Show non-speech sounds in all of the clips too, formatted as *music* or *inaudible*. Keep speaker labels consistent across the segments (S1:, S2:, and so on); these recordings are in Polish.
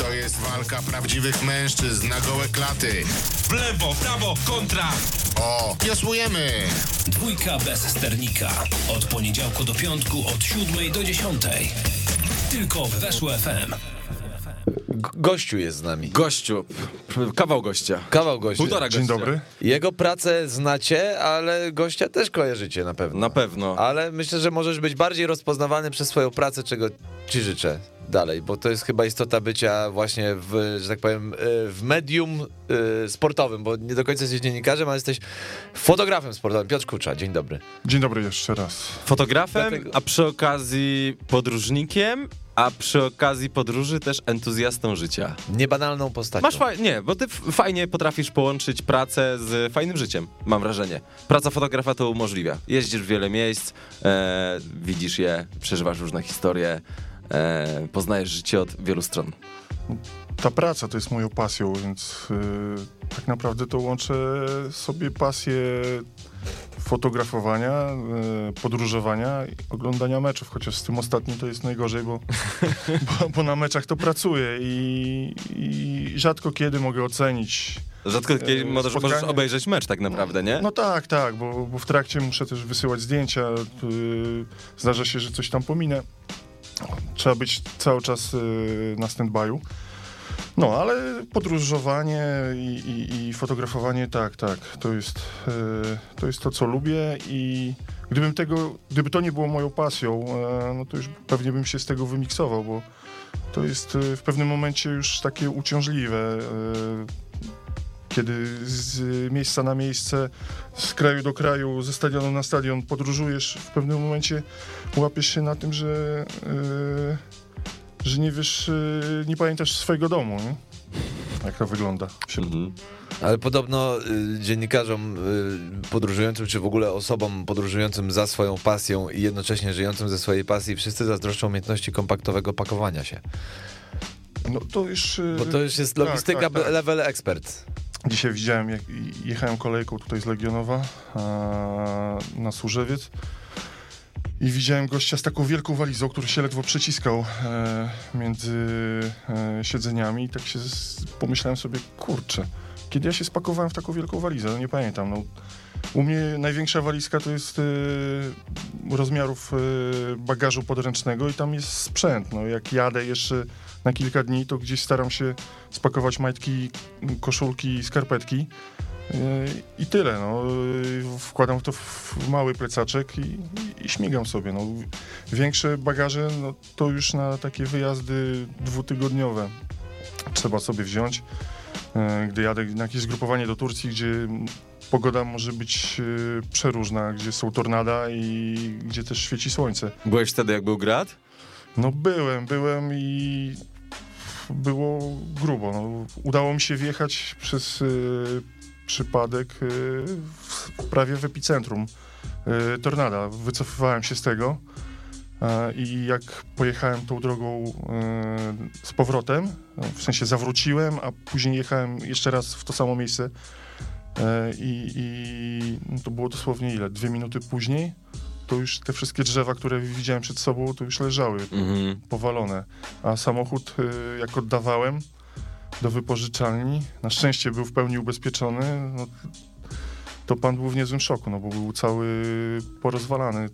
S1: To jest walka prawdziwych mężczyzn na gołe klaty.
S2: W lewo, prawo, kontra.
S1: O, wiosłujemy!
S3: Dwójka bez sternika. Od poniedziałku do piątku od 7 do 10. Tylko w Weszło FM.
S4: Gościu jest z nami.
S5: Gościu, kawał gościa.
S4: Kawał gościa.
S5: Półtora gościa.
S6: Dzień dobry.
S4: Jego pracę znacie, ale gościa też kojarzycie na pewno.
S5: Na pewno.
S4: Ale myślę, że możesz być bardziej rozpoznawany przez swoją pracę, czego ci życzę dalej, bo to jest chyba istota bycia właśnie w, że tak powiem, y, w medium y, sportowym, bo nie do końca jesteś dziennikarzem, ale jesteś fotografem sportowym. Piotr Kucza, dzień dobry.
S6: Dzień dobry jeszcze raz.
S5: Fotografem,
S4: Dlatego-
S5: a przy okazji podróżnikiem, a przy okazji podróży też entuzjastą życia.
S4: Niebanalną postacią.
S5: Masz faj- nie, bo ty fajnie potrafisz połączyć pracę z fajnym życiem, mam wrażenie. Praca fotografa to umożliwia. Jeździsz w wiele miejsc, e, widzisz je, przeżywasz różne historie, e, poznajesz życie od wielu stron.
S6: Ta praca to jest moją pasją, więc y, tak naprawdę to łączę sobie pasję fotografowania, y, podróżowania i oglądania meczów, chociaż z tym ostatnim to jest najgorzej, bo, *laughs* bo, bo na meczach to pracuję i, i rzadko kiedy mogę ocenić.
S5: Rzadko kiedy
S6: E,
S5: możesz, możesz obejrzeć mecz tak naprawdę, nie?
S6: No tak, tak, bo, bo w trakcie muszę też wysyłać zdjęcia, y, zdarza się, że coś tam pominę. Trzeba być cały czas y, na stand-by'u. No, ale podróżowanie i, i, i fotografowanie, tak, tak, to jest, y, to jest to, co lubię i gdybym tego, gdyby to nie było moją pasją, e, no to już pewnie bym się z tego wymiksował, bo to jest y, w pewnym momencie już takie uciążliwe, y, kiedy z miejsca na miejsce, z kraju do kraju, ze stadionu na stadion podróżujesz, w pewnym momencie łapiesz się na tym, że, yy, że nie wiesz, yy, nie pamiętasz swojego domu, nie? jak to wygląda.
S5: Mhm.
S4: Ale podobno y, dziennikarzom y, podróżującym, czy w ogóle osobom podróżującym za swoją pasją i jednocześnie żyjącym ze swojej pasji, wszyscy zazdroszczą umiejętności kompaktowego pakowania się.
S6: No to już... yy,
S4: Bo to już jest
S6: tak,
S4: logistyka
S6: tak, tak.
S4: level expert.
S6: Dzisiaj widziałem, jak jechałem kolejką tutaj z Legionowa na Służewiec. I widziałem gościa z taką wielką walizą, który się ledwo przeciskał e, między e, siedzeniami. I tak się pomyślałem sobie, kurczę, kiedy ja się spakowałem w taką wielką walizę, no nie pamiętam, no. U mnie największa walizka to jest e, rozmiarów bagażu podręcznego i tam jest sprzęt, no. Jak jadę jeszcze na kilka dni, to gdzieś staram się spakować majtki, koszulki, skarpetki yy, i tyle. No. Yy, Wkładam to w mały plecaczek i, i, i śmigam sobie. No. Większe bagaże no, to już na takie wyjazdy dwutygodniowe trzeba sobie wziąć. Yy, Gdy jadę na jakieś zgrupowanie do Turcji, gdzie pogoda może być przeróżna, gdzie są tornada i gdzie też świeci słońce.
S5: Byłeś wtedy, jak był grad?
S6: No byłem, byłem i było grubo. No, udało mi się wjechać przez y, przypadek y, w, prawie w epicentrum y, tornada. Wycofywałem się z tego i jak pojechałem tą drogą y, z powrotem, no, w sensie zawróciłem, a później jechałem jeszcze raz w to samo miejsce e, i, i no, to było dosłownie ile? Dwie minuty później to już te wszystkie drzewa, które widziałem przed sobą, to już leżały
S5: Mhm.
S6: powalone. A samochód, y, jak oddawałem do wypożyczalni, na szczęście był w pełni ubezpieczony, no, to pan był w niezłym szoku, no bo był cały porozwalany. Y,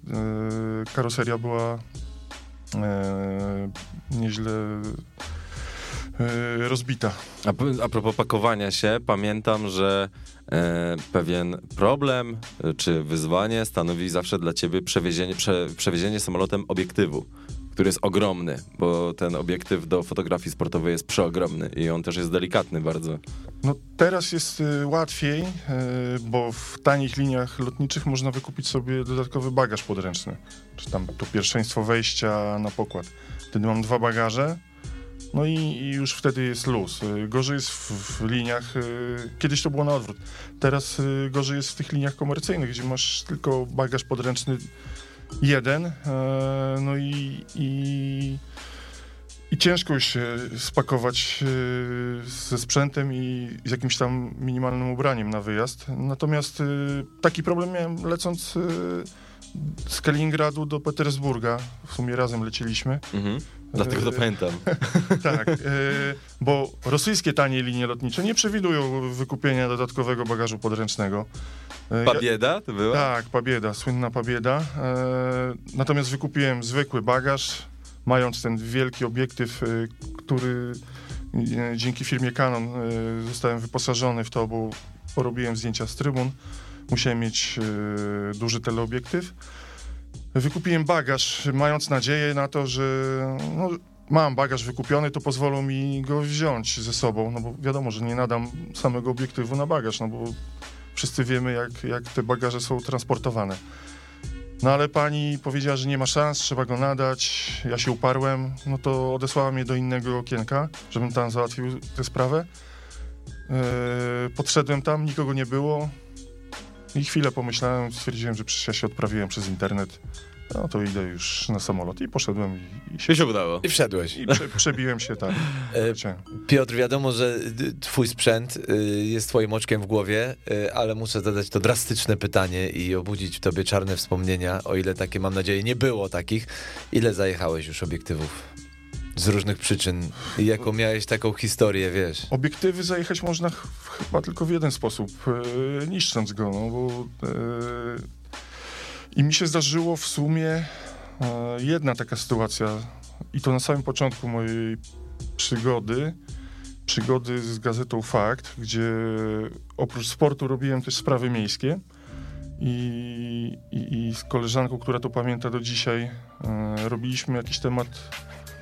S6: Karoseria była y, nieźle rozbita.
S5: A, a propos pakowania się, pamiętam, że pewien problem e, czy wyzwanie stanowi zawsze dla ciebie przewiezienie, prze, przewiezienie samolotem obiektywu, który jest ogromny, bo ten obiektyw do fotografii sportowej jest przeogromny i on też jest delikatny bardzo.
S6: No teraz jest y, łatwiej, bo w tanich liniach lotniczych można wykupić sobie dodatkowy bagaż podręczny, czy tam to pierwszeństwo wejścia na pokład. Wtedy mam dwa bagaże, no i, i już wtedy jest luz. Y, Gorzej jest w, w liniach, y, kiedyś to było na odwrót, teraz y, gorzej jest w tych liniach komercyjnych, gdzie masz tylko bagaż podręczny jeden, e, no i, i i ciężko już się spakować ze sprzętem i z jakimś tam minimalnym ubraniem na wyjazd. Natomiast taki problem miałem lecąc z Kaliningradu do Petersburga. W sumie razem lecieliśmy.
S5: Mhm. Dlatego to pamiętam. *laughs*
S6: Tak, e, bo rosyjskie tanie linie lotnicze nie przewidują wykupienia dodatkowego bagażu podręcznego. E,
S5: Pabieda to była?
S6: Tak, Pabieda, słynna Pabieda. E, natomiast wykupiłem zwykły bagaż, mając ten wielki obiektyw, e, który e, dzięki firmie Canon e, zostałem wyposażony w to, bo porobiłem zdjęcia z trybun. Musiałem mieć e, duży teleobiektyw. Wykupiłem bagaż, mając nadzieję na to, że no, mam bagaż wykupiony, to pozwolą mi go wziąć ze sobą, no bo wiadomo, że nie nadam samego obiektywu na bagaż, no bo wszyscy wiemy, jak, jak te bagaże są transportowane. No ale pani powiedziała, że nie ma szans, trzeba go nadać. Ja się uparłem, no to odesłała mnie do innego okienka, żebym tam załatwił tę sprawę. Eee, podszedłem tam, nikogo nie było. I chwilę pomyślałem, stwierdziłem, że przecież ja się odprawiłem przez internet. No to idę już na samolot i poszedłem i, i, się,
S5: Się się udało.
S4: I wszedłeś.
S6: i prze, przebiłem się tak.
S4: E. Piotr, wiadomo, że y, twój sprzęt y, jest twoim oczkiem w głowie, y, ale muszę zadać to drastyczne pytanie i obudzić w tobie czarne wspomnienia, o ile takie, mam nadzieję, nie było takich. Ile zajechałeś już obiektywów? Z różnych przyczyn. I jaką miałeś taką historię, wiesz?
S6: Obiektywy zajechać można ch- chyba tylko w jeden sposób, e, niszcząc go, no bo e, i mi się zdarzyło w sumie e, jedna taka sytuacja i to na samym początku mojej przygody, przygody z gazetą Fakt, gdzie oprócz sportu robiłem też sprawy miejskie i, i, i z koleżanką, która to pamięta do dzisiaj, e, robiliśmy jakiś temat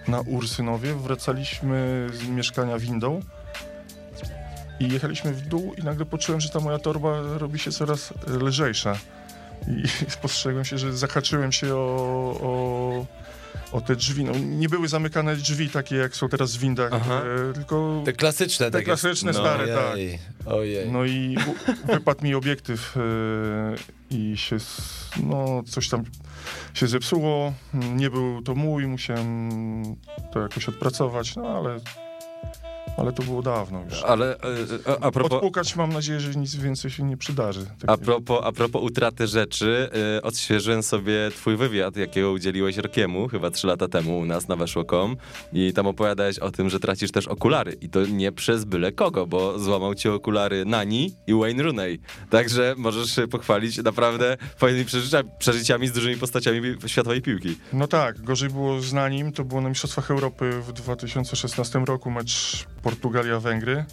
S6: na Ursynowie, wracaliśmy z mieszkania windą i jechaliśmy w dół i nagle poczułem, że ta moja torba robi się coraz lżejsza. I *laughs* spostrzegłem się, że zahaczyłem się o, o, o te drzwi. No, nie były zamykane drzwi takie, jak są teraz w windach,
S5: Aha.
S6: e, tylko
S4: Te klasyczne
S6: te klasyczne,
S5: no,
S6: stare, tak.
S4: Ojej, ojej.
S6: No i wypadł mi obiektyw e, i się, no coś tam się zepsuło. Nie był to mój, musiałem to jakoś odpracować, no ale, ale to było dawno już.
S5: Ale e, a, a propos...
S6: Odpukać mam nadzieję, że nic więcej się nie przydarzy. Tak
S5: A propos, a propos utraty rzeczy, y, odświeżyłem sobie twój wywiad, jakiego udzieliłeś Rokiemu, chyba trzy lata temu u nas na weszło.com i tam opowiadałeś o tym, że tracisz też okulary i to nie przez byle kogo, bo złamał ci okulary Nani i Wayne Rooney. Także możesz się pochwalić naprawdę fajnymi przeżycia, przeżyciami z dużymi postaciami światowej piłki.
S6: No tak, gorzej było z Nanim, to było na Mistrzostwach Europy w 2016 roku, mecz Portugalia-Węgry,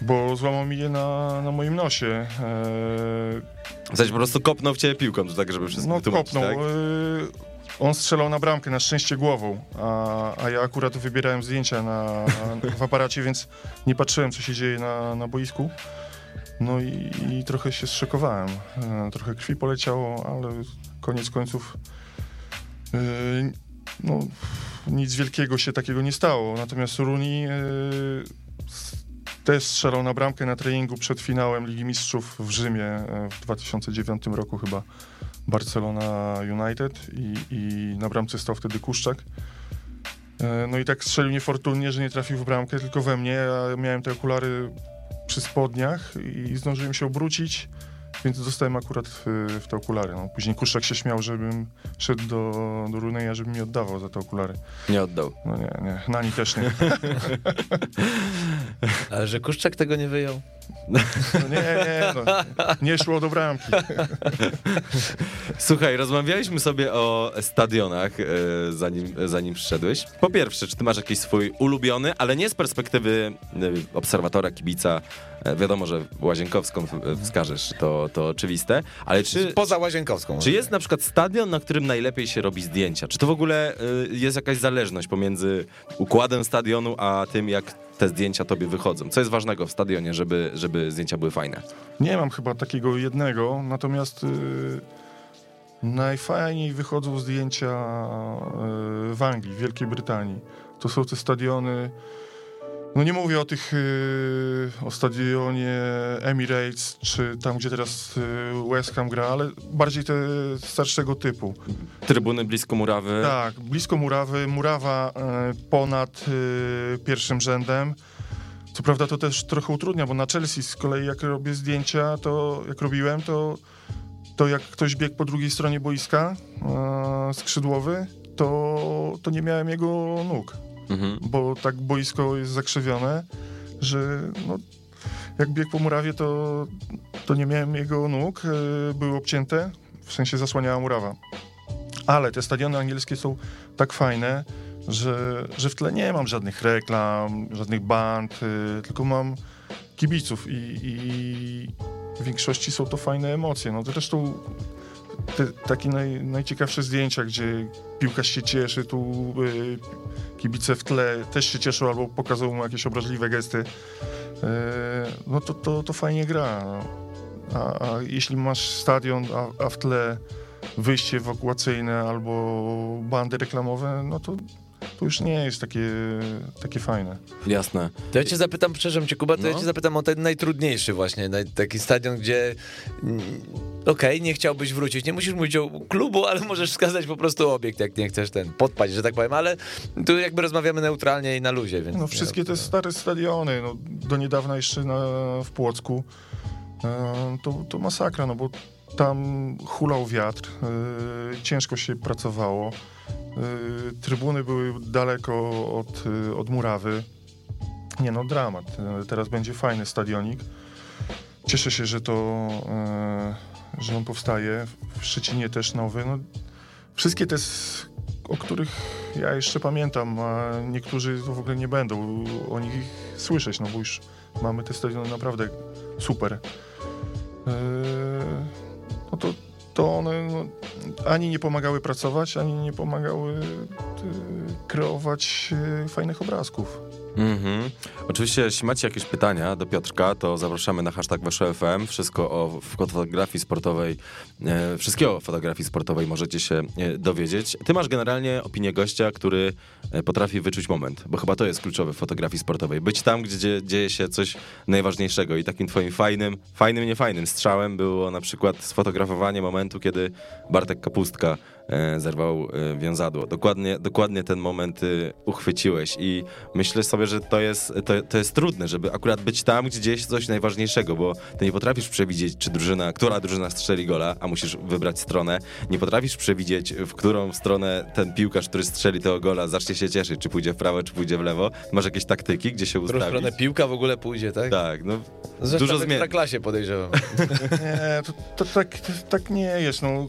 S6: bo złamał mi je na, na moim nosie. Eee,
S5: sensie po prostu kopnął w ciebie piłką, to tak, żeby wszystko
S6: no kopnął.
S5: tak?
S6: Eee, on strzelał na bramkę, na szczęście głową, a, a ja akurat wybierałem zdjęcia na, w aparacie, więc nie patrzyłem, co się dzieje na, na boisku. No i, i trochę się zszokowałem. E, trochę krwi poleciało, ale koniec końców e, no, nic wielkiego się takiego nie stało. Natomiast Rooney e, też strzelał na bramkę na treningu przed finałem Ligi Mistrzów w Rzymie e, w 2009 roku chyba. Barcelona United i, i na bramce stał wtedy Kuszczak. E, No i tak strzelił niefortunnie, że nie trafił w bramkę, tylko we mnie. Ja miałem te okulary przy spodniach i zdążyłem się obrócić, więc dostałem akurat w, w te okulary. No, później Kuszczak się śmiał, żebym szedł do, do Runeja, żeby mi oddawał za te okulary.
S5: Nie oddał.
S6: No nie, nie, Nani też nie. *laughs*
S4: Ale że Kuszczak tego nie wyjął?
S6: No nie, nie, no, nie szło do bramki. *laughs*
S5: Słuchaj, rozmawialiśmy sobie o stadionach, e, zanim, zanim przyszedłeś. Po pierwsze, czy ty masz jakiś swój ulubiony, ale nie z perspektywy e, obserwatora, kibica. E, wiadomo, że Łazienkowską wskażesz, to, to oczywiste, ale czy,
S4: Poza Łazienkowską.
S5: czy jest na przykład stadion, na którym najlepiej się robi zdjęcia? Czy to w ogóle y, jest jakaś zależność pomiędzy układem stadionu, a tym, jak te zdjęcia tobie wychodzą? Co jest ważnego w stadionie, żeby, żeby zdjęcia były fajne?
S6: Nie mam chyba takiego jednego, natomiast y, najfajniej wychodzą zdjęcia y, w Anglii, w Wielkiej Brytanii. To są te stadiony. No nie mówię o tych, y, o stadionie Emirates, czy tam, gdzie teraz y, West Ham gra, ale bardziej te starszego typu.
S5: Trybuny blisko murawy.
S6: Tak, blisko murawy, murawa e, ponad pierwszym rzędem. Co prawda to też trochę utrudnia, bo na Chelsea z kolei jak robię zdjęcia, to jak robiłem, to, to jak ktoś biegł po drugiej stronie boiska, skrzydłowy, to, to nie miałem jego nóg,
S5: Mhm.
S6: bo tak boisko jest zakrzywione, że no, jak biegł po murawie, to, to nie miałem jego nóg, e, były obcięte, w sensie zasłaniała murawa. Ale te stadiony angielskie są tak fajne, że, że w tle nie mam żadnych reklam, żadnych band, y, tylko mam kibiców i, i w większości są to fajne emocje. No zresztą te takie naj, najciekawsze zdjęcia, gdzie piłkarz się cieszy, tu y, kibice w tle też się cieszą albo pokazują mu jakieś obraźliwe gesty, y, no to, to, to fajnie gra. No. A, a jeśli masz stadion, a, a w tle wyjście ewakuacyjne albo bandy reklamowe, no to to już nie jest takie, takie fajne.
S5: Jasne.
S4: To ja cię zapytam, przepraszam cię Kuba, to ja
S5: No.
S4: cię zapytam o ten najtrudniejszy właśnie, naj, taki stadion, gdzie mm, okej, nie chciałbyś wrócić, nie musisz mówić o klubu, ale możesz wskazać po prostu obiekt, jak nie chcesz ten, podpaść, że tak powiem, ale tu jakby rozmawiamy neutralnie i na luzie, więc...
S6: No wszystkie te stare stadiony, no, do niedawna jeszcze na, w Płocku, e, to, to masakra, no bo tam hulał wiatr, e, ciężko się pracowało, trybuny były daleko od, e, od murawy. Nie no, dramat. E, Teraz będzie fajny stadionik. Cieszę się, że to, że on powstaje. W Szczecinie też nowy. No, wszystkie te, o których ja jeszcze pamiętam, a niektórzy w ogóle nie będą o nich słyszeć, no bo już mamy te stadiony naprawdę super. No to, to one no, ani nie pomagały pracować, ani nie pomagały e, kreować e, fajnych obrazków.
S5: Mhm. Oczywiście, jeśli macie jakieś pytania do Piotrka, to zapraszamy na hashtag Wasze FM. Wszystko o fotografii sportowej, e, wszystkiego o fotografii sportowej możecie się e, dowiedzieć. Ty masz generalnie opinię gościa, który e, potrafi wyczuć moment, bo chyba to jest kluczowe w fotografii sportowej. Być tam, gdzie dzieje się coś najważniejszego i takim twoim fajnym, fajnym, niefajnym strzałem było na przykład sfotografowanie momentu, kiedy Bartek Kapustka zerwał e, wiązadło. Dokładnie, dokładnie ten moment y, uchwyciłeś i myślę sobie, że to jest, to, to jest trudne, żeby akurat być tam, gdzie dzieje się coś najważniejszego, bo ty nie potrafisz przewidzieć, czy drużyna, która drużyna strzeli gola, a musisz wybrać stronę. Nie potrafisz przewidzieć, w którą stronę ten piłkarz, który strzeli tego gola, zacznie się cieszyć, czy pójdzie w prawo, czy pójdzie w lewo. Masz jakieś taktyki, gdzie się
S4: W którą
S5: ustawić?
S4: stronę piłka w ogóle pójdzie, tak?
S5: Tak, no
S4: Zresztą
S5: dużo
S4: w
S5: zmian.
S4: klasie podejrzewam. *laughs*
S6: Nie, to, to tak, to, tak nie jest. No.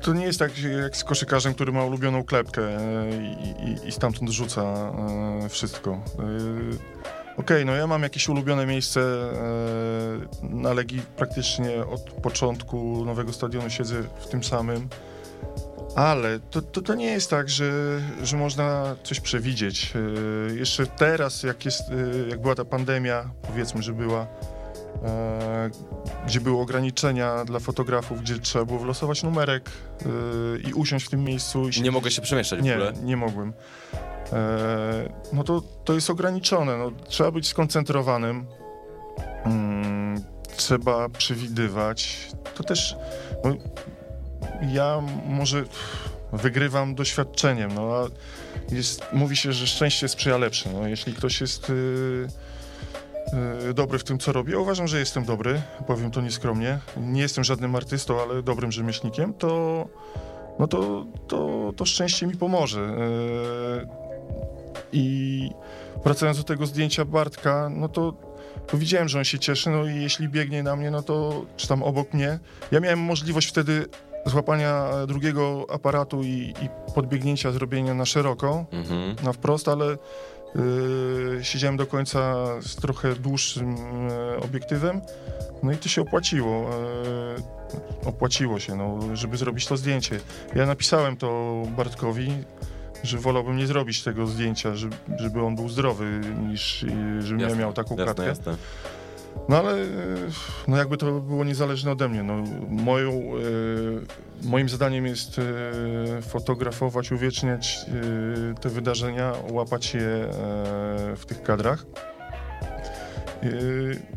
S6: To nie jest tak jak z koszykarzem, który ma ulubioną klepkę e, i, i, i stamtąd rzuca e, wszystko. E, Okej, no ja mam jakieś ulubione miejsce na Legii praktycznie od początku nowego stadionu siedzę w tym samym. Ale to, to, to nie jest tak, że, że można coś przewidzieć. Jeszcze teraz, jak, jest, jak była ta pandemia, powiedzmy, że była, gdzie były ograniczenia dla fotografów, gdzie trzeba było wylosować numerek e, i usiąść w tym miejscu. I się
S5: nie mogę się przemieszczać w
S6: nie,
S5: ogóle.
S6: nie mogłem. E, no to, to jest ograniczone. No, trzeba być skoncentrowanym. Mm, trzeba przewidywać. To też no, ja może wygrywam doświadczeniem, no a jest, mówi się, że szczęście sprzyja lepsze. No, jeśli ktoś jest y, dobry w tym, co robi, ja uważam, że jestem dobry, powiem to nieskromnie. Nie jestem żadnym artystą, ale dobrym rzemieślnikiem, to no to, to, to szczęście mi pomoże. Yy, I wracając do tego zdjęcia Bartka, no to, to widziałem, że on się cieszy, no i jeśli biegnie na mnie, no to czy tam obok mnie. Ja miałem możliwość wtedy złapania drugiego aparatu i, i podbiegnięcia, zrobienia na szeroko,
S5: Mhm.
S6: na wprost, ale siedziałem do końca z trochę dłuższym yy, obiektywem, no i to się opłaciło. Yy, opłaciło się, no, żeby zrobić to zdjęcie. Ja napisałem to Bartkowi, że wolałbym nie zrobić tego zdjęcia, żeby, on był zdrowy, niż yy, żebym ja
S5: Jasne,
S6: miał taką
S5: jasne,
S6: klatkę.
S5: jasne.
S6: No ale yy, no jakby to było niezależne ode mnie. No, moją, yy, moim zadaniem jest yy, fotografować, uwieczniać te wydarzenia, łapać je w tych kadrach.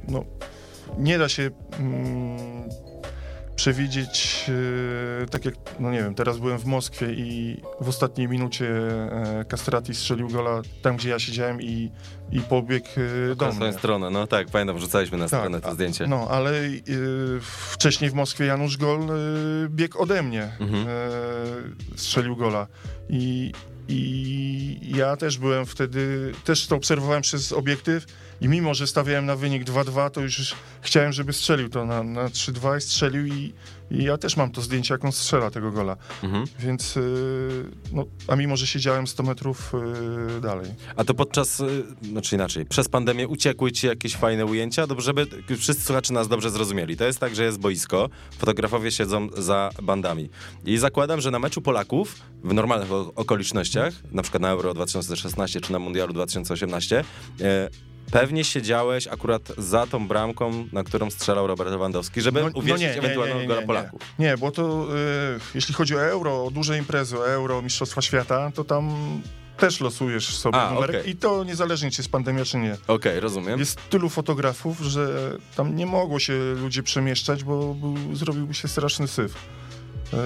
S6: No, nie da się mm, przewidzieć, e, tak jak, no nie wiem, teraz byłem w Moskwie i w ostatniej minucie e, Castrati strzelił gola tam, gdzie ja siedziałem i, i pobiegł e, do
S5: Na
S6: mnie.
S5: swoją stronę, no tak, pamiętam, wrzucaliśmy na stronę to zdjęcie.
S6: No, ale wcześniej w Moskwie Janusz Gol e, biegł ode mnie,
S5: Mhm.
S6: strzelił gola. I, I ja też byłem wtedy, też to obserwowałem przez obiektyw i mimo, że stawiałem na wynik 2-2, to już chciałem, żeby strzelił to na, na 3-2 i strzelił i, i ja też mam to zdjęcie, jak on strzela tego gola.
S5: Mhm.
S6: Więc, e, no, a mimo, że siedziałem 100 metrów e, dalej.
S5: A to podczas, y, znaczy inaczej, przez pandemię uciekły ci jakieś fajne ujęcia, dobrze, żeby wszyscy słuchacze nas dobrze zrozumieli. To jest tak, że jest boisko, fotografowie siedzą za bandami. I zakładam, że na meczu Polaków, w normalnych okolicznościach, na przykład na Euro 2016 czy na Mundialu 2018, e, pewnie siedziałeś akurat za tą bramką, na którą strzelał Robert Lewandowski, żeby
S6: No- no
S5: uwierzyć
S6: nie,
S5: ewentualnego gola. Polaków.
S6: Nie, bo to e, jeśli chodzi o euro, o duże imprezy, o euro, Mistrzostwa Świata, to tam też losujesz sobie
S5: A,
S6: numerek
S5: okej.
S6: i to niezależnie, czy jest pandemia, czy nie.
S5: Okej, rozumiem.
S6: Jest tylu fotografów, że tam nie mogło się ludzie przemieszczać, bo był, zrobiłby się straszny syf. E,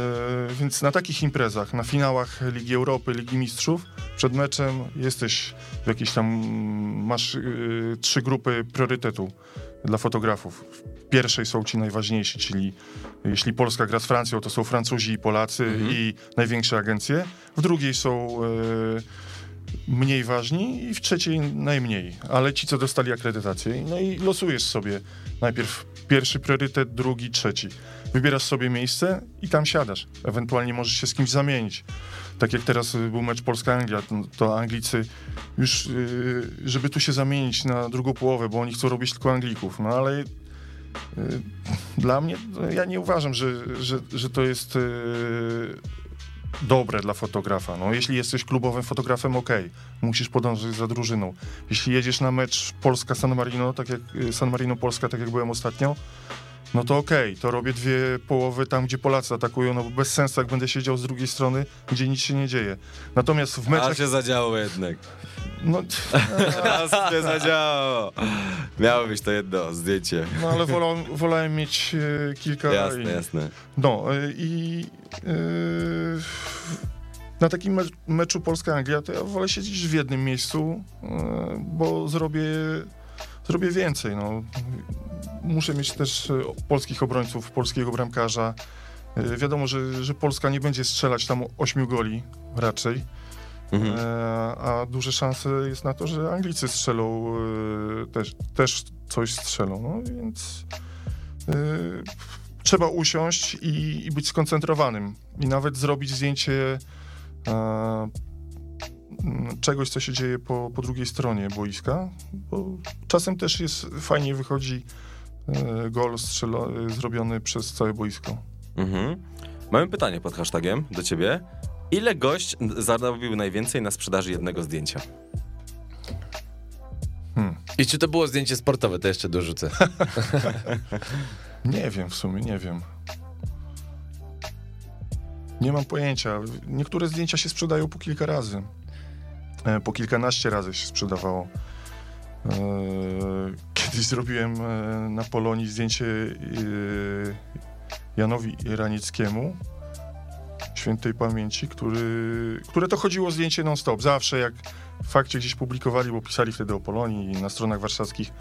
S6: więc na takich imprezach, na finałach Ligi Europy, Ligi Mistrzów, przed meczem jesteś w jakiejś tam, masz e, trzy grupy priorytetu dla fotografów. W pierwszej są ci najważniejsi, czyli jeśli Polska gra z Francją, to są Francuzi i Polacy
S5: Mhm.
S6: i największe agencje. W drugiej są e, mniej ważni i w trzeciej najmniej, ale ci, co dostali akredytację. No i losujesz sobie najpierw pierwszy priorytet, drugi, trzeci. Wybierasz sobie miejsce i tam siadasz. Ewentualnie możesz się z kimś zamienić. Tak jak teraz y, był mecz Polska-Anglia, to- Anglicy już, y, żeby tu się zamienić na drugą połowę, bo oni chcą robić tylko Anglików. No ale y, dla mnie, no, ja nie uważam, że, że, że to jest dobre dla fotografa. No, jeśli jesteś klubowym fotografem, okej, musisz podążyć za drużyną. Jeśli jedziesz na mecz Polska-San Marino, tak jak San Marino-Polska, tak jak byłem ostatnio, no to okej, to robię dwie połowy tam, gdzie Polacy atakują, no bo bez sensu, jak będę siedział z drugiej strony, gdzie nic się nie dzieje. Natomiast w
S5: A
S6: meczach...
S5: się zadziało jednak.
S6: No, *laughs*
S5: A się zadziało. Miało być to jedno zdjęcie.
S6: no ale wolą, wolałem mieć e, kilka...
S5: Jasne, jasne.
S6: No e, i e, na takim me- meczu Polska-Anglia to ja wolę siedzieć w jednym miejscu, e, bo zrobię, zrobię więcej. No. Muszę mieć też e, polskich obrońców, polskiego bramkarza. E, Wiadomo, że, że Polska nie będzie strzelać tam ośmiu goli raczej,
S5: Mhm.
S6: e, a duże szanse jest na to, że Anglicy strzelą, też, też coś strzelą. No więc trzeba usiąść i, i być skoncentrowanym i nawet zrobić zdjęcie czegoś, co się dzieje po, po drugiej stronie boiska, bo czasem też jest fajnie wychodzi e, gol strzelo, e, zrobiony przez całe boisko.
S5: Mhm. Mamy pytanie pod hashtagiem do ciebie. Ile gość zarobił najwięcej na sprzedaży jednego zdjęcia?
S4: I czy to było zdjęcie sportowe, to jeszcze dorzucę. *laughs*
S6: Nie wiem w sumie, nie wiem. Nie mam pojęcia. Niektóre zdjęcia się sprzedają po kilka razy. E, Po kilkanaście razy się sprzedawało. E, Kiedyś zrobiłem e, na Polonii zdjęcie Janowi Ranickiemu, świętej pamięci, który, które to chodziło zdjęcie non-stop. Zawsze jak w fakcie gdzieś publikowali, bo pisali wtedy o Polonii na stronach warszawskich,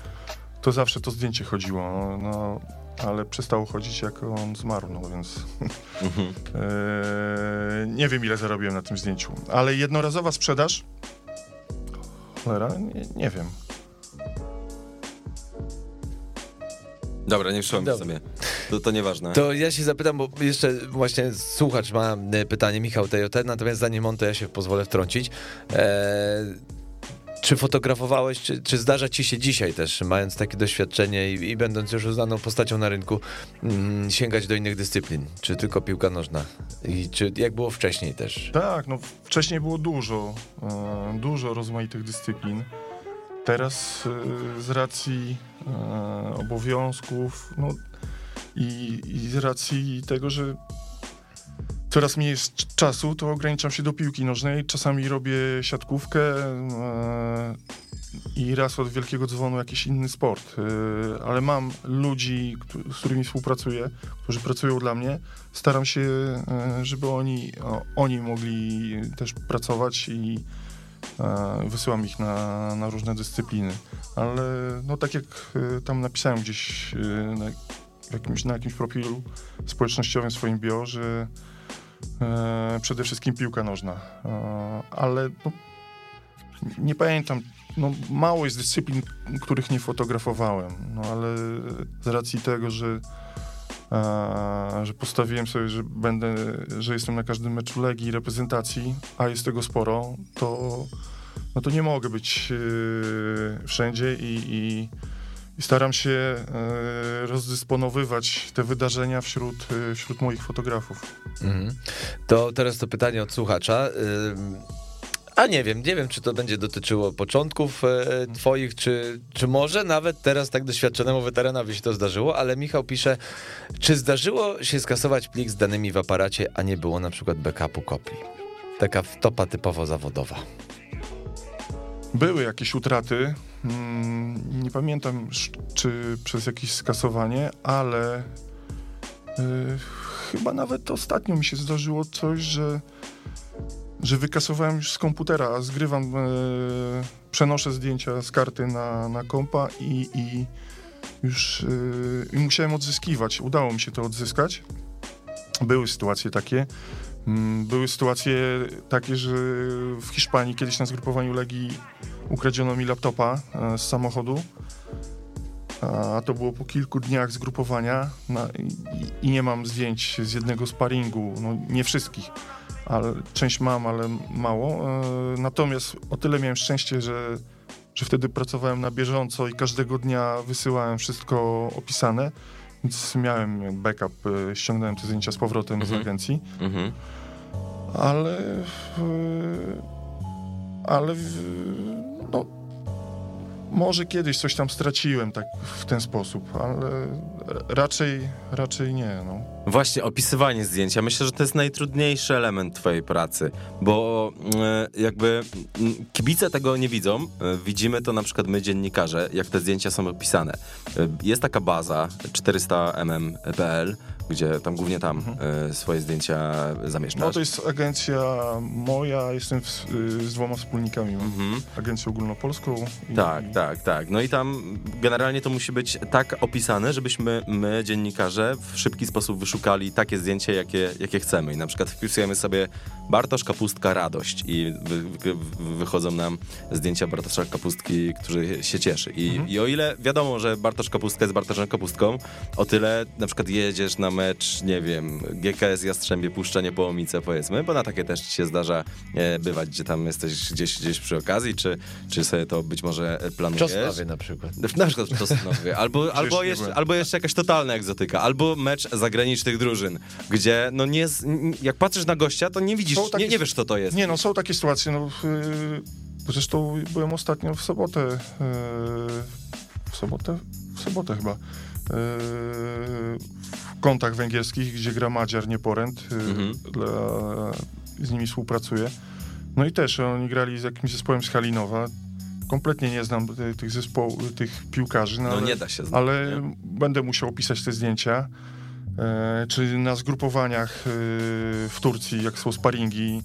S6: to zawsze to zdjęcie chodziło. No, no ale przestało chodzić jak on zmarł, no więc *laughs*
S5: Mhm.
S6: e, nie wiem ile zarobiłem na tym zdjęciu. Ale jednorazowa sprzedaż? Cholera, nie, nie wiem.
S5: Dobra, nie
S4: Dobra.
S5: sobie. To, to nieważne.
S4: To ja się zapytam, bo jeszcze właśnie słuchacz ma e, pytanie, Michał TJT, natomiast zanim on, to ja się pozwolę wtrącić. E, czy fotografowałeś, czy, czy zdarza ci się dzisiaj też, mając takie doświadczenie i, i będąc już uznaną postacią na rynku, mm, sięgać do innych dyscyplin? Czy tylko piłka nożna? I czy jak było wcześniej też?
S6: Tak, no wcześniej było dużo, e, dużo rozmaitych dyscyplin. Teraz e, z racji e, obowiązków no, i, i z racji tego, że coraz mniej jest czasu, to ograniczam się do piłki nożnej. Czasami robię siatkówkę. E, i raz od wielkiego dzwonu jakiś inny sport. Y, ale mam ludzi, z którymi współpracuję, którzy pracują dla mnie. Staram się, y, żeby oni, oni mogli też pracować i e, wysyłam ich na, na różne dyscypliny. Ale no tak jak tam napisałem gdzieś na, jakimś, na jakimś profilu społecznościowym swoim bio, że e, przede wszystkim piłka nożna. E, ale no, nie pamiętam, no, mało jest dyscyplin, których nie fotografowałem, no ale z racji tego, że, e, że postawiłem sobie, że będę, że jestem na każdym meczu Legii i reprezentacji, a jest tego sporo, to, no to nie mogę być e, wszędzie i, i, i staram się e, rozdysponowywać te wydarzenia wśród, e, wśród moich fotografów.
S4: Mhm. To teraz to pytanie od słuchacza. A nie wiem, nie wiem, czy to będzie dotyczyło początków e, twoich, czy, czy może nawet teraz tak doświadczonemu weteranowi się to zdarzyło, ale Michał pisze, czy zdarzyło się skasować plik z danymi w aparacie, a nie było na przykład backupu kopii? Taka wtopa typowo zawodowa.
S6: Były jakieś utraty. mm, Nie pamiętam, czy przez jakieś skasowanie, ale y, chyba nawet ostatnio mi się zdarzyło coś, że, że wykasowałem już z komputera, a zgrywam, y, przenoszę zdjęcia z karty na, na kompa i, i już y, i musiałem odzyskiwać. Udało mi się to odzyskać. Były sytuacje takie. Mm, Były sytuacje takie, że w Hiszpanii kiedyś na zgrupowaniu Legii ukradziono mi laptopa e, z samochodu. A to było po kilku dniach zgrupowania na, i, i nie mam zdjęć z jednego sparingu, no nie wszystkich, ale część mam, ale mało. E, Natomiast o tyle miałem szczęście, że, że wtedy pracowałem na bieżąco i każdego dnia wysyłałem wszystko opisane, więc miałem backup, e, ściągnąłem te zdjęcia z powrotem z
S5: Mhm.
S6: agencji
S5: Mhm.
S6: ale w- ale w- no, może kiedyś coś tam straciłem tak w ten sposób, ale raczej, raczej nie, no.
S5: Właśnie, opisywanie zdjęcia. Myślę, że to jest najtrudniejszy element twojej pracy, bo e, jakby kibice tego nie widzą. E, Widzimy to na przykład my, dziennikarze, jak te zdjęcia są opisane. E, Jest taka baza 400mm.pl, gdzie tam głównie tam e, swoje zdjęcia zamieszczasz.
S6: No to jest agencja moja, jestem w, z dwoma wspólnikami, mam
S5: Mhm.
S6: agencję ogólnopolską. I,
S5: Tak,
S6: i,
S5: tak, tak. No i tam generalnie to musi być tak opisane, żebyśmy my, dziennikarze, w szybki sposób wyszukali takie zdjęcie, jakie, jakie chcemy. I na przykład wpisujemy sobie Bartosz Kapustka Radość i wy, wy, wychodzą nam zdjęcia Bartosza Kapustki, który się cieszy. I,
S6: Mhm.
S5: I o ile wiadomo, że Bartosz Kapustka jest Bartoszem Kapustką, o tyle na przykład jedziesz na mecz, nie wiem, GKS Jastrzębie, Puszczenie Połomice powiedzmy, bo na takie też się zdarza e, bywać, gdzie tam jesteś gdzieś, gdzieś przy okazji, czy, czy sobie to być może planujesz.
S4: Czosnawie na przykład.
S5: Na przykład w Czosnowie. Albo, *laughs* albo, jeszcze, albo jeszcze jakaś totalna egzotyka. Albo mecz zagranicznych drużyn, gdzie no nie, jak patrzysz na gościa, to nie widzisz,
S6: takie
S5: nie, nie wiesz, kto to jest.
S6: Nie no, są takie sytuacje, no yy, zresztą byłem ostatnio w sobotę, yy, w sobotę, w sobotę chyba, yy, w kątach węgierskich, gdzie gra Madziar, nie Poręt, yy,
S5: Mhm.
S6: dla, z nimi współpracuję. No i też oni grali z jakimś zespołem z Halinowa. Kompletnie nie znam ty- tych zespołów, tych piłkarzy, no,
S5: No
S6: ale,
S5: nie da się znać.
S6: ale
S5: nie?
S6: będę musiał opisać te zdjęcia. E, czy na zgrupowaniach e, w Turcji, jak są sparingi,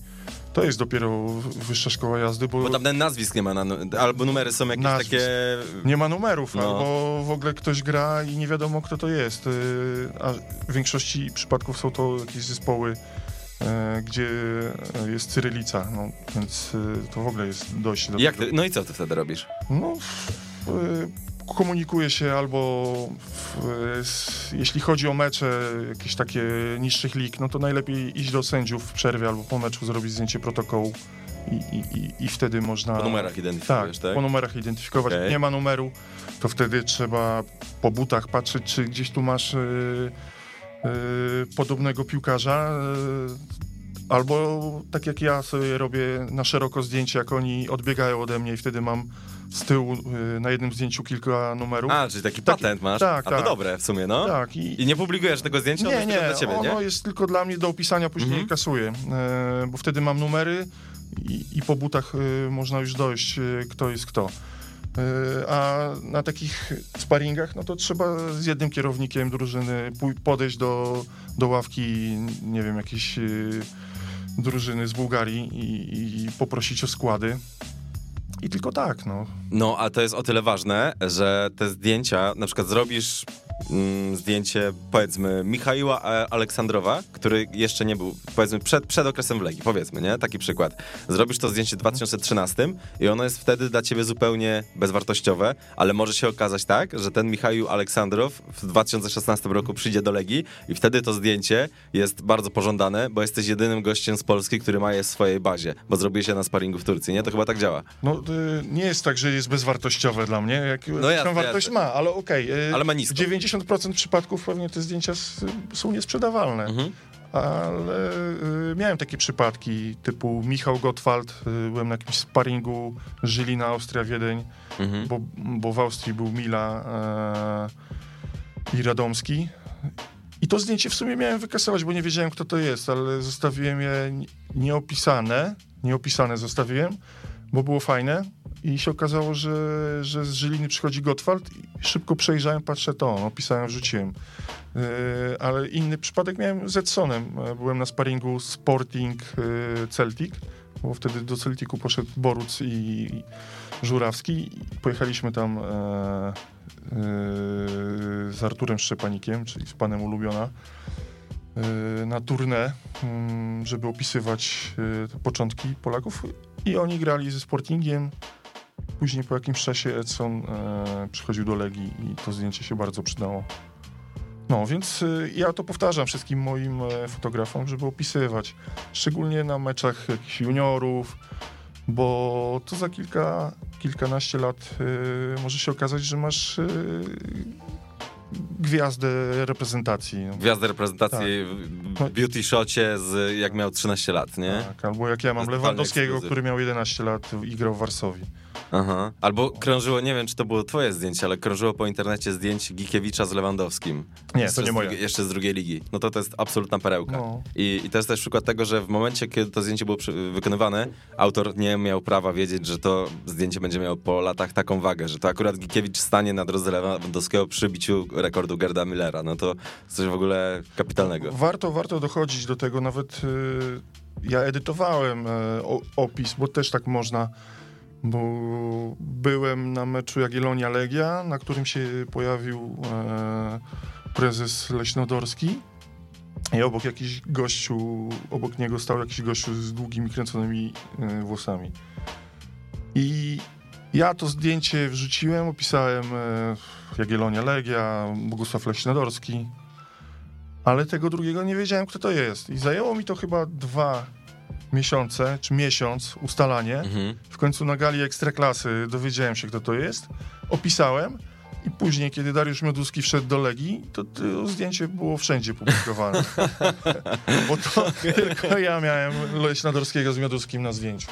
S6: to jest dopiero wyższa szkoła jazdy, bo,
S5: Bo tam ten nazwisk nie ma, na, albo numery są jakieś
S6: Nazwisk.
S5: takie...
S6: nie ma numerów,
S5: No.
S6: albo w ogóle ktoś gra i nie wiadomo, kto to jest. E, a w większości przypadków są to jakieś zespoły, e, gdzie jest cyrylica, no, więc e, to w ogóle jest dość... do
S5: no i co ty wtedy robisz?
S6: No, komunikuję się albo w, jeśli chodzi o mecze jakieś takie niższych lig, no to najlepiej iść do sędziów w przerwie albo po meczu zrobić zdjęcie protokołu i, i, i, wtedy można...
S5: Po numerach
S6: Tak,
S5: identyfikujesz, tak?
S6: po numerach identyfikować. Jak nie ma numeru, to wtedy trzeba po butach patrzeć, czy gdzieś tu masz y, y, podobnego piłkarza. y, Albo tak jak ja sobie robię na szeroko zdjęcie, jak oni odbiegają ode mnie i wtedy mam z tyłu y, na jednym zdjęciu kilka numerów.
S5: A, czyli taki
S6: Taki-
S5: patent masz?
S6: tak,
S5: A to
S6: tak.
S5: dobre w sumie, no.
S6: Tak, i,
S5: I nie publikujesz tego zdjęcia,
S6: nie, nie,
S5: dla ciebie,
S6: ono
S5: nie?
S6: jest tylko dla mnie do opisania, później
S5: Mhm.
S6: kasuję, e, bo wtedy mam numery i, i po butach e, można już dojść, e, kto jest kto. Y, A na takich sparingach, no to trzeba z jednym kierownikiem drużyny podejść do, do ławki, nie wiem, jakiejś y, drużyny z Bułgarii i, i poprosić o składy. I tylko tak, no.
S5: No, a to jest o tyle ważne, że te zdjęcia, na przykład zrobisz zdjęcie, powiedzmy, Michaiła e, Aleksandrowa, który jeszcze nie był, powiedzmy, przed, przed okresem w Legii, powiedzmy, nie? Taki przykład. Zrobisz to zdjęcie w 2013 i ono jest wtedy dla ciebie zupełnie bezwartościowe, ale może się okazać tak, że ten Michaił Aleksandrow w 2016 roku przyjdzie do Legii i wtedy to zdjęcie jest bardzo pożądane, bo jesteś jedynym gościem z Polski, który ma je w swojej bazie, bo zrobiłeś je na sparingu w Turcji, nie? To chyba tak działa.
S6: No, y, nie jest tak, że jest bezwartościowe dla mnie. Jak
S5: No jasne,
S6: wartość
S5: jasne.
S6: ma, ale okej. y,
S5: Ale ma niską.
S6: W 90% przypadków pewnie te zdjęcia są niesprzedawalne.
S5: Mhm.
S6: Ale y, miałem takie przypadki typu Michał Gottwald, y, byłem na jakimś sparingu Żylina, Austria, Wiedeń,
S5: Mhm.
S6: bo, bo w Austrii był Mila e, i Radomski. I to zdjęcie w sumie miałem wykasować, bo nie wiedziałem, kto to jest, ale zostawiłem je ni- nieopisane. Nieopisane zostawiłem, bo było fajne. I się okazało, że, że z Żyliny przychodzi Gottwald i szybko przejrzałem, patrzę to, opisałem, wrzuciłem. Yy, ale inny przypadek miałem z Edsonem. E, Byłem na sparingu Sporting yy, Celtic, bo wtedy do Celticu poszedł Boruc i Żurawski. Pojechaliśmy tam e, e, z Arturem Szczepanikiem, czyli z panem Ulubiona, e, na turnę, mm, żeby opisywać e, początki Polaków. I oni grali ze Sportingiem. Później po jakimś czasie Edson e, przychodził do Legii i to zdjęcie się bardzo przydało. No, więc y, ja to powtarzam wszystkim moim e, fotografom, żeby opisywać. Szczególnie na meczach jakichś juniorów, bo to za kilka, kilkanaście lat y, może się okazać, że masz y, gwiazdę reprezentacji. No.
S5: Gwiazdę reprezentacji w beauty shocie z jak miał 13 lat, nie?
S6: Tak, albo jak ja mam Lewandowskiego, który miał 11 lat i grał w Warszawie.
S5: Aha. Albo krążyło, nie wiem czy to było twoje zdjęcie, ale krążyło po internecie zdjęcie Gikiewicza z Lewandowskim.
S6: Nie,
S5: Jeszcze
S6: to nie
S5: z
S6: moje.
S5: drugiej- Jeszcze z drugiej ligi. No to to jest absolutna perełka.
S6: No.
S5: I, I to jest też przykład tego, że w momencie, kiedy to zdjęcie było przy, wykonywane, autor nie miał prawa wiedzieć, że to zdjęcie będzie miało po latach taką wagę, że to akurat Gikiewicz stanie na drodze Lewandowskiego przy biciu rekordu Gerda Millera. No to coś w ogóle kapitalnego.
S6: Warto, warto dochodzić do tego, nawet y, ja edytowałem e, opis, bo też tak można, bo byłem na meczu Jagiellonia Legia, na którym się pojawił e, prezes Leśnodorski i obok jakiś gościu, obok niego stał jakiś gościu z długimi, kręconymi e, włosami. I ja to zdjęcie wrzuciłem, opisałem e, Jagiellonia Legia, Bogusław Leśnodorski, ale tego drugiego nie wiedziałem, kto to jest. I zajęło mi to chyba dwa miesiące, czy miesiąc ustalanie.
S5: Mhm.
S6: W końcu na gali Ekstraklasy dowiedziałem się, kto to jest. Opisałem i później, kiedy Dariusz Mioduski wszedł do Legii, to to zdjęcie było wszędzie publikowane. *laughs* Bo to tylko ja miałem Leśnadorskiego z Mioduskim na zdjęciu.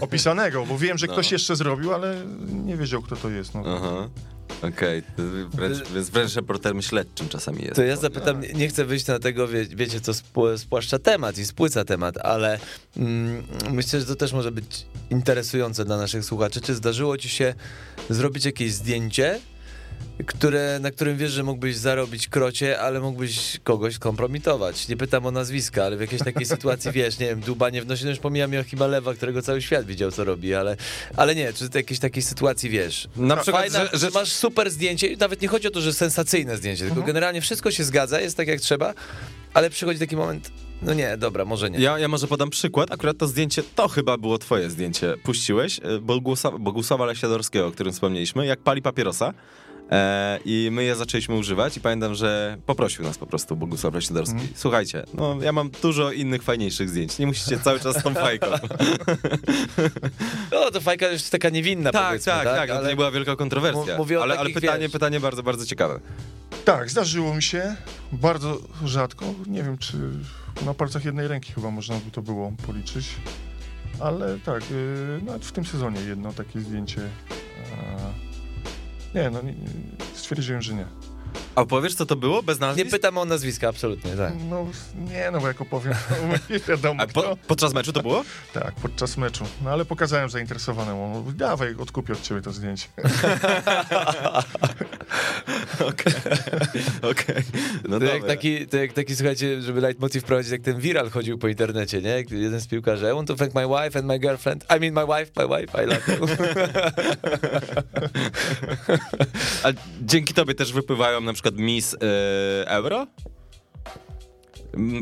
S6: Opisanego, bo wiem, że
S5: No.
S6: ktoś jeszcze zrobił, ale nie wiedział, kto to jest. No.
S5: Aha. Okej, to wręcz, więc wręcz reporterem śledczym czasami jest.
S4: To ja zapytam, nie- chcę wyjść na tego, wie, wiecie, co spł- spłaszcza temat i spłyca temat, ale mm, myślę, że to też może być interesujące dla naszych słuchaczy. Czy zdarzyło ci się zrobić jakieś zdjęcie, które, na którym wiesz, że mógłbyś zarobić krocie, ale mógłbyś kogoś kompromitować? Nie pytam o nazwiska, ale w jakiejś takiej sytuacji, *laughs* wiesz, nie wiem, dubanie w nosie, no już pomijam chyba Lewa, którego cały świat widział, co robi, ale, ale nie, czy ty jakiejś takiej sytuacji, wiesz,
S5: Na przykład,
S4: Fajna,
S5: że, że
S4: masz super zdjęcie i nawet nie chodzi o to, że sensacyjne zdjęcie, tylko
S5: Mhm.
S4: generalnie wszystko się zgadza, jest tak jak trzeba, ale przychodzi taki moment, no nie, dobra, może nie.
S5: Ja, ja może podam przykład. Akurat to zdjęcie, to chyba było twoje zdjęcie. Puściłeś y, Bogusława, Bogusława Leśniadorskiego, o którym wspomnieliśmy, jak pali papierosa. E, I my je zaczęliśmy używać i pamiętam, że poprosił nas po prostu Bogusław Leśniadorski.
S6: Mhm.
S5: Słuchajcie, no ja mam dużo innych fajniejszych zdjęć. Nie musicie cały czas z tą fajką.
S4: No to fajka jest taka niewinna,
S5: tak,
S4: powiedzmy,
S5: tak, tak.
S4: ale
S5: To nie była wielka kontrowersja.
S4: Mówię
S5: ale, ale pytanie,
S4: wiesz-
S5: pytanie bardzo, bardzo ciekawe.
S6: Tak, zdarzyło mi się. Bardzo rzadko. Nie wiem, czy na palcach jednej ręki chyba można by to było policzyć. Ale tak, yy, nawet w tym sezonie jedno takie zdjęcie. Nie, no nie, stwierdziłem, że nie.
S5: A powiesz, co to było bez
S4: Nie
S5: nazwisk?
S4: pytam o nazwiska, absolutnie, tak.
S6: No nie, no bo jak opowiem, to nie wiadomo
S5: A po, podczas meczu to było? *laughs*
S6: Tak, podczas meczu. No ale pokazałem zainteresowanemu. Dawaj, odkupię od ciebie to zdjęcie. *laughs* *laughs*
S5: Okej. Okej. No
S4: To jak, taki, to jak taki, słuchajcie, żeby leitmotiv wprowadzić, jak ten viral chodził po internecie, nie? Jak jeden z piłkarzy, I want to thank my wife and my girlfriend. I mean my wife, my wife, I love you. *laughs*
S5: A dzięki tobie też wypływają na przykład Miss y, Euro?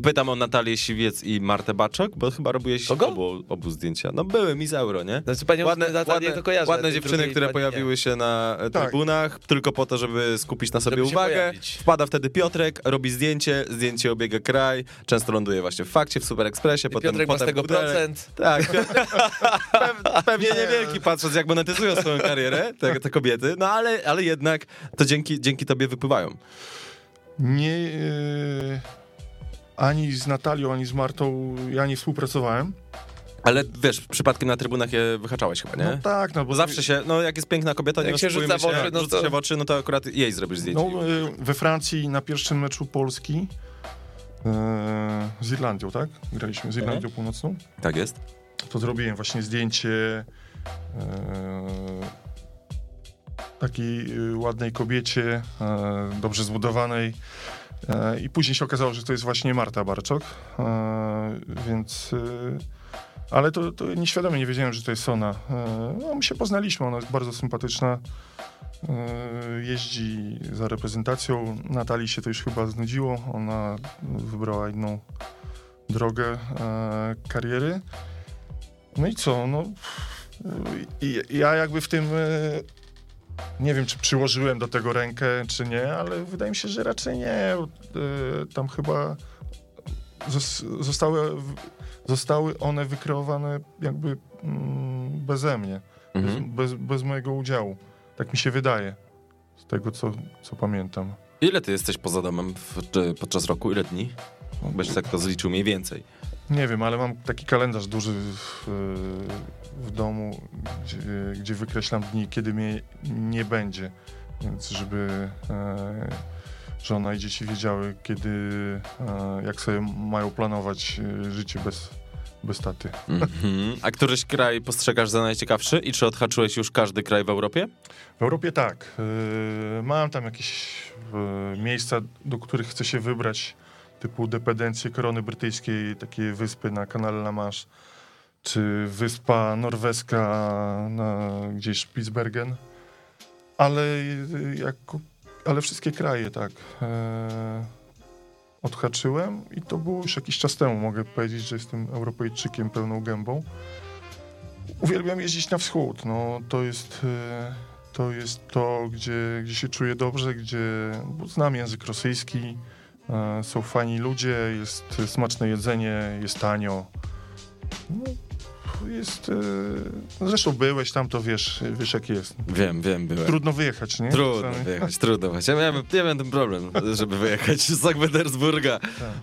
S5: Pytam o Natalię Siwiec i Martę Baczok, bo chyba robiłeś
S4: Kogo?
S5: obu, obu zdjęcia. No były Miss Euro, nie?
S4: Znaczy panią
S5: Ładne,
S4: Natalię
S5: ładne,
S4: to kojarzę.
S5: ładne dziewczyny, które
S4: nie.
S5: pojawiły się na e,
S6: Tak.
S5: trybunach, tylko po to, żeby skupić na sobie
S4: Żeby
S5: uwagę.
S4: pojawić.
S5: Wpada wtedy Piotrek, robi zdjęcie, zdjęcie obiega kraj, często ląduje właśnie w fakcie, w Super Expressie,
S4: I
S5: potem,
S4: Piotrek ma z tego procent.
S5: Tak, Piotrek, *laughs* Pew- pewnie niewielki, patrząc jak monetyzują swoją karierę te, te kobiety, no ale, ale jednak to dzięki, dzięki tobie wypływają.
S6: Nie, e, ani z Natalią, ani z Martą ja nie współpracowałem.
S5: Ale wiesz, przypadkiem na trybunach je wyhaczałeś chyba, nie?
S6: No tak, no
S5: Bo zawsze się, no jak jest piękna kobieta,
S4: Jak
S5: nie
S4: się
S5: oszukujmy
S4: rzuca w oczy, no
S5: rzuca
S4: to-
S5: się w oczy, no to akurat jej zrobisz zdjęcie.
S6: No, e, we Francji na pierwszym meczu Polski e, z Irlandią, tak? Graliśmy z Irlandią Północną.
S5: Tak jest.
S6: To zrobiłem właśnie zdjęcie e, takiej e, ładnej kobiecie, e, dobrze zbudowanej. E, I później się okazało, że to jest właśnie Marta Barczok. E, więc. E, ale to, to nieświadomie nie wiedziałem, że to jest ona. No, my się poznaliśmy, ona jest bardzo sympatyczna. Jeździ za reprezentacją. Natalii się to już chyba znudziło. Ona wybrała inną drogę kariery. No i co? No, ja jakby w tym. Nie wiem, czy przyłożyłem do tego rękę, czy nie, ale wydaje mi się, że raczej nie. E, Tam chyba zos- zostały, zostały one wykreowane jakby mm, beze mnie,
S5: Mhm.
S6: bez, bez, bez mojego udziału. Tak mi się wydaje, z tego co, co pamiętam.
S5: Ile ty jesteś poza domem w, podczas roku? Ile dni? Byś tak to zliczył mniej więcej.
S6: Nie wiem, ale mam taki kalendarz duży w, w domu, gdzie, gdzie wykreślam dni, kiedy mnie nie będzie. Więc żeby e, żona i dzieci wiedziały, kiedy, e, jak sobie mają planować e, życie bez, bez taty.
S5: Mhm. A któryś kraj postrzegasz za najciekawszy i czy odhaczyłeś już każdy kraj w Europie?
S6: W Europie tak. e, Mam tam jakieś e, miejsca, do których chcę się wybrać, typu dependencje korony brytyjskiej, takie wyspy na kanale La Manche, czy wyspa norweska na gdzieś Spitsbergen. Ale, jako, ale wszystkie kraje tak e, odhaczyłem i to było już jakiś czas temu. Mogę powiedzieć, że jestem Europejczykiem pełną gębą. Uwielbiam jeździć na wschód. No, to jest... E, to jest to, gdzie, gdzie się czuję dobrze, gdzie bo znam język rosyjski, e, są fajni ludzie, jest smaczne jedzenie, jest tanio. No, jest. E, no zresztą byłeś tam, to wiesz, wiesz jak jest.
S5: Wiem, wiem, byłem.
S6: Trudno wyjechać, nie?
S5: Trudno
S6: Czasami.
S5: wyjechać, trudno wyjechać. Ja miałem, ja miałem ten problem, żeby wyjechać z Sankt Petersburga,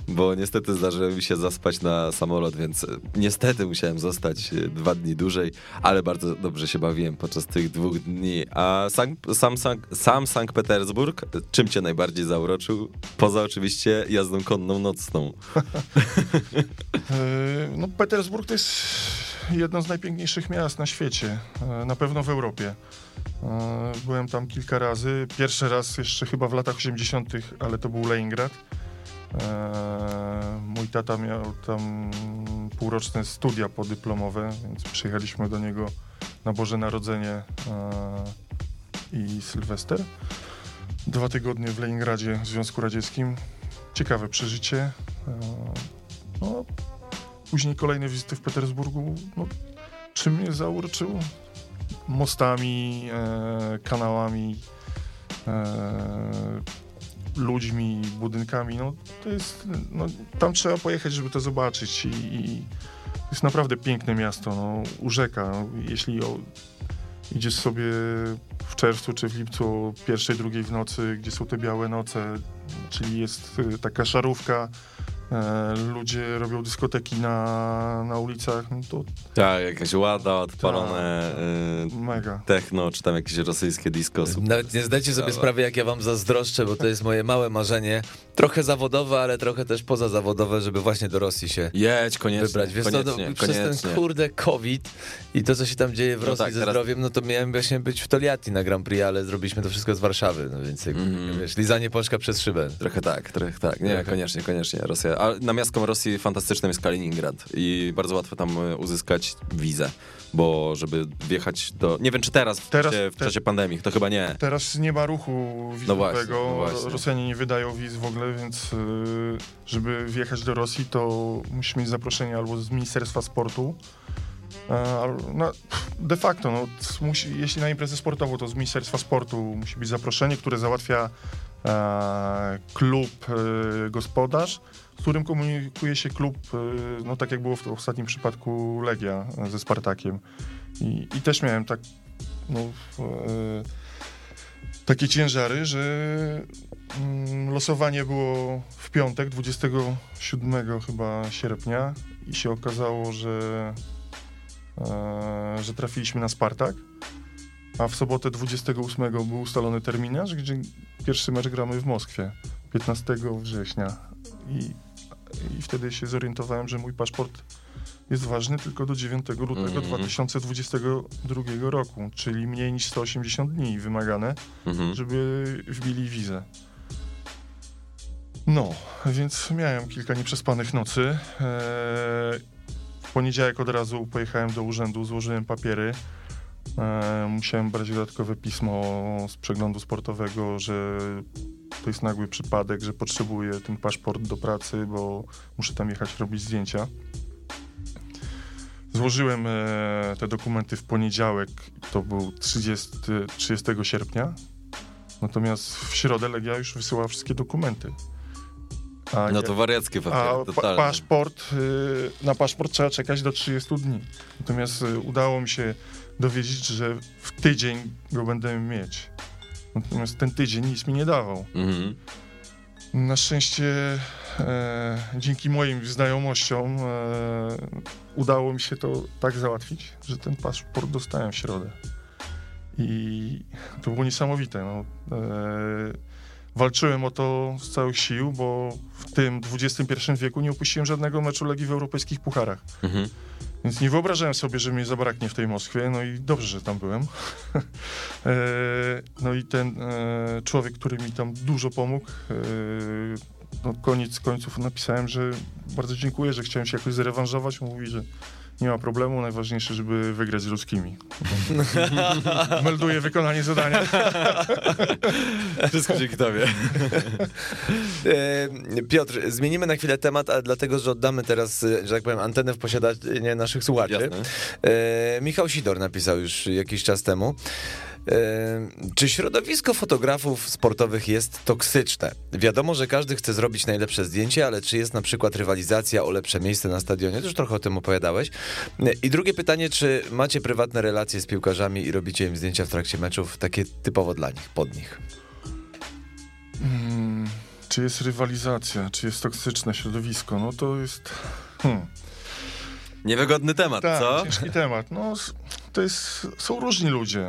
S5: bo niestety zdarzyło mi się zaspać na samolot, więc e, niestety musiałem zostać e, dwa dni dłużej, ale bardzo dobrze się bawiłem podczas tych dwóch dni. A Sank, sam, Sank, sam Sankt Petersburg, czym cię najbardziej zauroczył? Poza oczywiście jazdą konną nocną. *laughs*
S6: No, Petersburg to jest jedno z najpiękniejszych miast na świecie, e, na pewno w Europie. E, Byłem tam kilka razy. Pierwszy raz jeszcze chyba w latach 80., ale to był Leningrad. E, Mój tata miał tam półroczne studia podyplomowe, więc przyjechaliśmy do niego na Boże Narodzenie i Sylwester. Dwa tygodnie w Leningradzie w Związku Radzieckim. Ciekawe przeżycie. No, później kolejne wizyty w Petersburgu. No, czym mnie zauroczyło? Mostami, e, kanałami, e, ludźmi, budynkami. No, to jest, no, tam trzeba pojechać, żeby to zobaczyć. I, i jest naprawdę piękne miasto. No, u rzeka. No, jeśli o, idziesz sobie w czerwcu czy w lipcu pierwszej, drugiej w nocy, gdzie są te białe noce, czyli jest y, taka szarówka, e, ludzie robią dyskoteki na, na ulicach, no to
S5: Tak, jakaś łada, odpalone y,
S6: mega.
S5: techno, czy tam jakieś rosyjskie disco. super.
S4: Nawet nie zdajcie sobie sprawy, jak ja wam zazdroszczę, bo to jest moje małe marzenie. Trochę zawodowe, ale trochę też pozazawodowe, żeby właśnie do Rosji się
S5: Jedź, koniecznie,
S4: wybrać. Wiesz co,
S5: koniecznie,
S4: no, przez
S5: koniecznie.
S4: ten kurde COVID i to, co się tam dzieje w
S5: No
S4: Rosji
S5: tak,
S4: ze
S5: teraz-
S4: zdrowiem, no to miałem właśnie być w Toliati na Grand Prix, ale zrobiliśmy to wszystko z Warszawy, no więc jakby,
S5: Mhm.
S4: wiesz, lizanie pączka przez szybę.
S5: Trochę tak, trochę tak. Nie,
S4: Trochę.
S5: koniecznie, koniecznie. Rosja. A namiastką Rosji fantastycznym jest Kaliningrad i bardzo łatwo tam y, uzyskać wizę, bo żeby wjechać do... Nie wiem, czy teraz, w,
S6: Teraz
S5: czasie, w
S6: te-
S5: czasie pandemii, to chyba nie.
S6: Teraz nie ma ruchu
S5: No
S6: wizowego,
S5: no właśnie.
S6: Rosjanie nie wydają wiz w ogóle, więc y, żeby wjechać do Rosji, to musisz mieć zaproszenie albo z Ministerstwa Sportu, e, no, de facto, no, musi, jeśli na imprezę sportową, to z Ministerstwa Sportu musi być zaproszenie, które załatwia e, klub e, gospodarz, z którym komunikuje się klub, e, no tak jak było w ostatnim przypadku Legia ze Spartakiem. I, i też miałem tak, no, e, takie ciężary, że mm, losowanie było w piątek, 27 chyba sierpnia i się okazało, że, e, że trafiliśmy na Spartak, a w sobotę 28 był ustalony terminarz, gdzie pierwszy mecz gramy w Moskwie 15 września i, i wtedy się zorientowałem, że mój paszport jest ważny tylko do 9 lutego
S5: Mhm.
S6: 2022 roku, czyli mniej niż 180 dni wymagane,
S5: Mhm.
S6: żeby wbili wizę. No, więc miałem kilka nieprzespanych nocy. Eee, W poniedziałek od razu pojechałem do urzędu, złożyłem papiery. Eee, Musiałem brać dodatkowe pismo z przeglądu sportowego, że to jest nagły przypadek, że potrzebuję ten paszport do pracy, bo muszę tam jechać robić zdjęcia. Złożyłem e, te dokumenty w poniedziałek, to był 30, 30 sierpnia. Natomiast w środę Legia już wysyłała wszystkie dokumenty. A,
S5: No to wariackie
S6: a
S5: papiery,
S6: pa,
S5: totalnie.
S6: paszport, y, na paszport trzeba czekać do 30 dni. Natomiast y, udało mi się dowiedzieć, że w tydzień go będę mieć. Natomiast ten tydzień nic mi nie dawał.
S5: Mhm.
S6: Na szczęście e, dzięki moim znajomościom e, udało mi się to tak załatwić, że ten paszport dostałem w środę. I to było niesamowite. No. E, walczyłem o to z całych sił, bo w tym XXI wieku nie opuściłem żadnego meczu Legii w europejskich pucharach.
S5: Mhm.
S6: Więc nie wyobrażałem sobie, że mnie zabraknie w tej Moskwie, no i dobrze, że tam byłem. *laughs* E, no i ten e, człowiek, który mi tam dużo pomógł, e, no koniec końców napisałem, że bardzo dziękuję, że chciałem się jakoś zrewanżować. Mówi, że nie ma problemu, najważniejsze, żeby wygrać z ruskimi. *laughs* Melduję wykonanie zadania. *laughs*
S5: Wszystko dzięki tobie.
S4: E, Piotr, zmienimy na chwilę temat, ale dlatego, że oddamy teraz, że tak powiem, antenę w posiadanie naszych słuchaczy.
S5: Jasne.
S4: E, Michał Sidor napisał już jakiś czas temu. Czy środowisko fotografów sportowych jest toksyczne? Wiadomo, że każdy chce zrobić najlepsze zdjęcie, ale czy jest na przykład rywalizacja o lepsze miejsce na stadionie? Też trochę o tym opowiadałeś. I drugie pytanie, czy macie prywatne relacje z piłkarzami i robicie im zdjęcia w trakcie meczów, takie typowo dla nich, pod nich?
S6: Hmm, czy jest rywalizacja, czy jest toksyczne środowisko? No to jest... Hmm.
S5: Niewygodny temat,
S6: Tak,
S5: co?
S6: ciężki temat. No, to jest, są różni ludzie.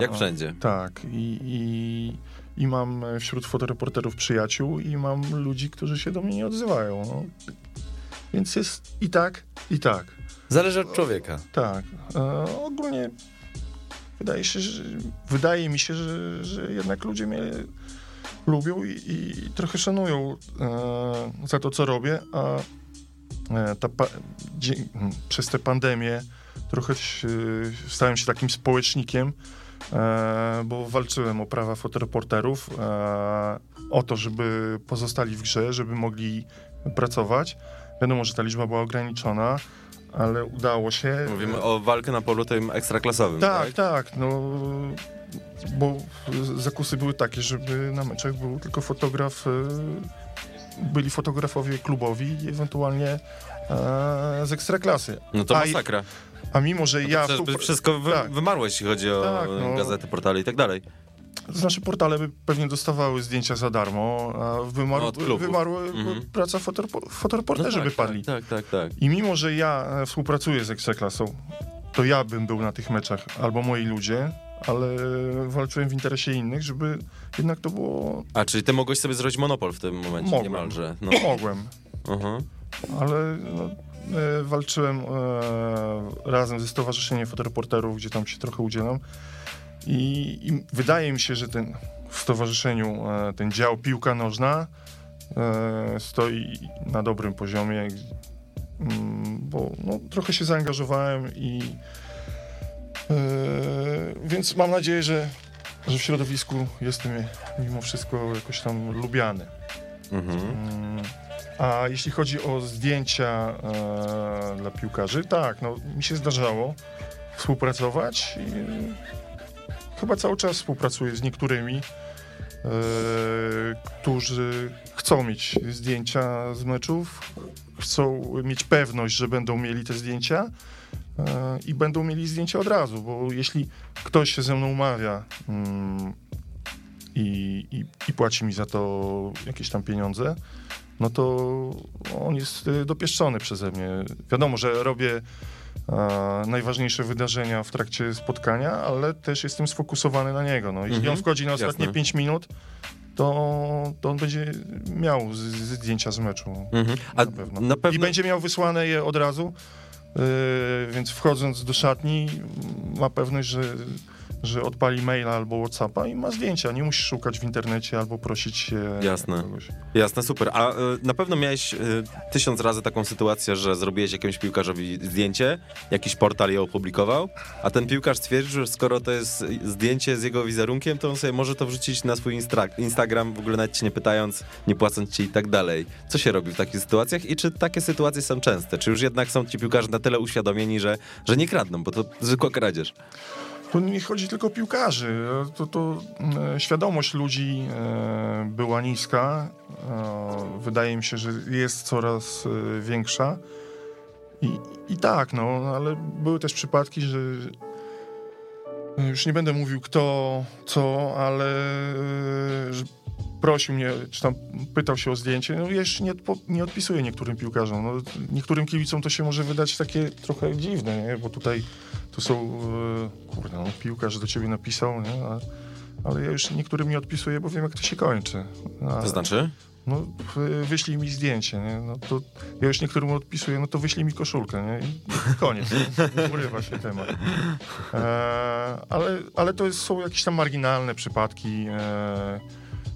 S5: Jak wszędzie.
S6: Tak. I, i, I mam wśród fotoreporterów przyjaciół i mam ludzi, którzy się do mnie nie odzywają. No. Więc jest i tak, i tak.
S4: Zależy od człowieka.
S6: Tak. E, ogólnie wydaje się, że, wydaje mi się, że, że jednak ludzie mnie lubią i, i trochę szanują e, za to, co robię, a e, ta pa, dzie, przez tę pandemię trochę się, stałem się takim społecznikiem, bo walczyłem o prawa fotoreporterów, e, o to, żeby pozostali w grze, żeby mogli pracować. Wiadomo, że ta liczba była ograniczona, ale udało się.
S5: Mówimy o walkę na polu tym ekstraklasowym,
S6: Tak, tak, no bo zakusy były takie, żeby na meczach był tylko fotograf, e, byli fotografowie klubowi i ewentualnie e, z ekstraklasy.
S5: No to masakra.
S6: A mimo, że ja...
S5: Przecież by
S6: współpra-
S5: wszystko wy,
S6: Tak.
S5: wymarło, jeśli chodzi o
S6: Tak, no.
S5: gazety, portale i tak dalej.
S6: To znaczy portale by pewnie dostawały zdjęcia za darmo, a wymarł,
S5: Od klubów.
S6: wymarła
S5: Mhm.
S6: praca fotorepo- fotoreporterzy by padli.
S5: tak, tak, tak.
S6: I mimo, że ja e, współpracuję z Ekstraklasą, to ja bym był na tych meczach, albo moi ludzie, ale walczyłem w interesie innych, żeby jednak to było...
S5: A, czyli ty mogłeś sobie zrobić monopol w tym momencie
S6: Mogłem.
S5: niemalże. No.
S6: Mogłem,
S5: Aha.
S6: ale no, walczyłem e, razem ze Stowarzyszeniem Fotoreporterów, gdzie tam się trochę udzielam. I, I wydaje mi się, że ten w stowarzyszeniu e, ten dział piłka nożna e, stoi na dobrym poziomie, mm, bo no, trochę się zaangażowałem i e, więc mam nadzieję, że, że w środowisku jestem mimo wszystko jakoś tam lubiany.
S5: Mhm.
S6: A jeśli chodzi o zdjęcia e, dla piłkarzy, tak, no mi się zdarzało współpracować i chyba cały czas współpracuję z niektórymi, e, którzy chcą mieć zdjęcia z meczów, chcą mieć pewność, że będą mieli te zdjęcia e, i będą mieli zdjęcia od razu, bo jeśli ktoś się ze mną umawia mm, i, i, i płaci mi za to jakieś tam pieniądze, no to on jest y, dopieszczony przeze mnie. Wiadomo, że robię e, najważniejsze wydarzenia w trakcie spotkania, ale też jestem sfokusowany na niego. No, jeśli
S5: Mhm,
S6: on wchodzi na ostatnie
S5: jasne.
S6: 5 minut, to, to on będzie miał z, z zdjęcia z meczu.
S5: Mhm.
S6: Na pewno.
S5: na pewno...
S6: I będzie miał wysłane je od razu, yy, więc wchodząc do szatni ma pewność, że, że odpali maila albo Whatsappa i ma zdjęcia. Nie musi szukać w internecie albo prosić się
S5: Jasne.
S6: kogoś.
S5: Jasne, super. A y, na pewno miałeś y, tysiąc razy taką sytuację, że zrobiłeś jakiemuś piłkarzowi zdjęcie, jakiś portal je opublikował, a ten piłkarz stwierdził, że skoro to jest zdjęcie z jego wizerunkiem, to on sobie może to wrzucić na swój Instagram, w ogóle nawet ci nie pytając, nie płacąc ci i tak dalej. Co się robi w takich sytuacjach i czy takie sytuacje są częste? Czy już jednak są ci piłkarze na tyle uświadomieni, że, że nie kradną, bo to zwykła kradzież?
S6: To nie chodzi tylko o piłkarzy. To, to e, świadomość ludzi e, była niska. E, wydaje mi się, że jest coraz większa. I, I tak, no, ale były też przypadki, że już nie będę mówił kto, co, ale prosił mnie, czy tam pytał się o zdjęcie. No wiesz, nie, nie odpisuję niektórym piłkarzom. No, niektórym kibicom to się może wydać takie trochę dziwne, nie? bo tutaj to są, e, kurde, no, piłkarz do ciebie napisał, nie? A, ale ja już niektórym nie odpisuję, bo wiem, jak to się kończy. A,
S5: To znaczy?
S6: No, w- wyślij mi zdjęcie, nie? No to ja już niektórym odpisuję, no to wyślij mi koszulkę, nie? I koniec. nie? Urywa się temat. E, ale, ale to są jakieś tam marginalne przypadki. E,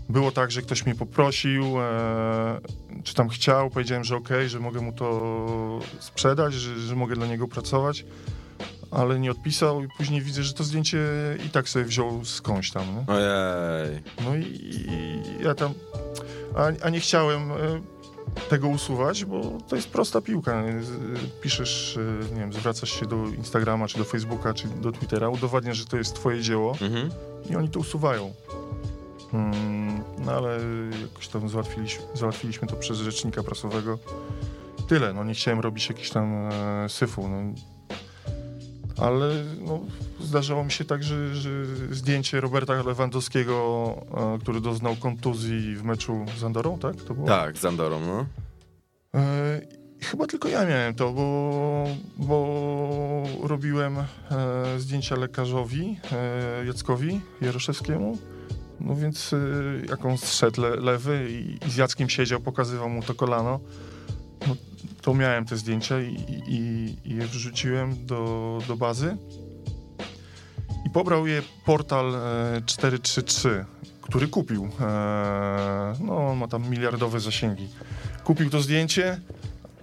S6: było tak, że ktoś mnie poprosił, e, czy tam chciał, powiedziałem, że okej, że mogę mu to sprzedać, że, że mogę dla niego pracować, ale nie odpisał i później widzę, że to zdjęcie i tak sobie wziął skądś tam, nie?
S5: Ojej.
S6: No i, i ja tam. A, a nie chciałem e, tego usuwać, bo to jest prosta piłka. Piszesz, e, nie wiem, zwracasz się do Instagrama, czy do Facebooka, czy do Twittera, udowadniasz, że to jest twoje dzieło
S5: Mhm.
S6: i oni to usuwają. Mm, no ale jakoś tam załatwiliśmy, załatwiliśmy to przez rzecznika prasowego. Tyle, no nie chciałem robić jakiś tam e, syfu. No. Ale no, zdarzało mi się tak, że, że zdjęcie Roberta Lewandowskiego, e, który doznał kontuzji w meczu z Andorą, tak? To było?
S5: Tak, z Andorą, no.
S6: E, chyba tylko ja miałem to, bo, bo robiłem e, zdjęcia lekarzowi, e, Jackowi Jaroszewskiemu. No więc e, jak on zszedł le, lewy i, i z Jackiem siedział, pokazywał mu to kolano, no, to miałem te zdjęcia i, i, i je wrzuciłem do, do bazy. I pobrał je portal e, 433, który kupił. E, no, on ma tam miliardowe zasięgi kupił to zdjęcie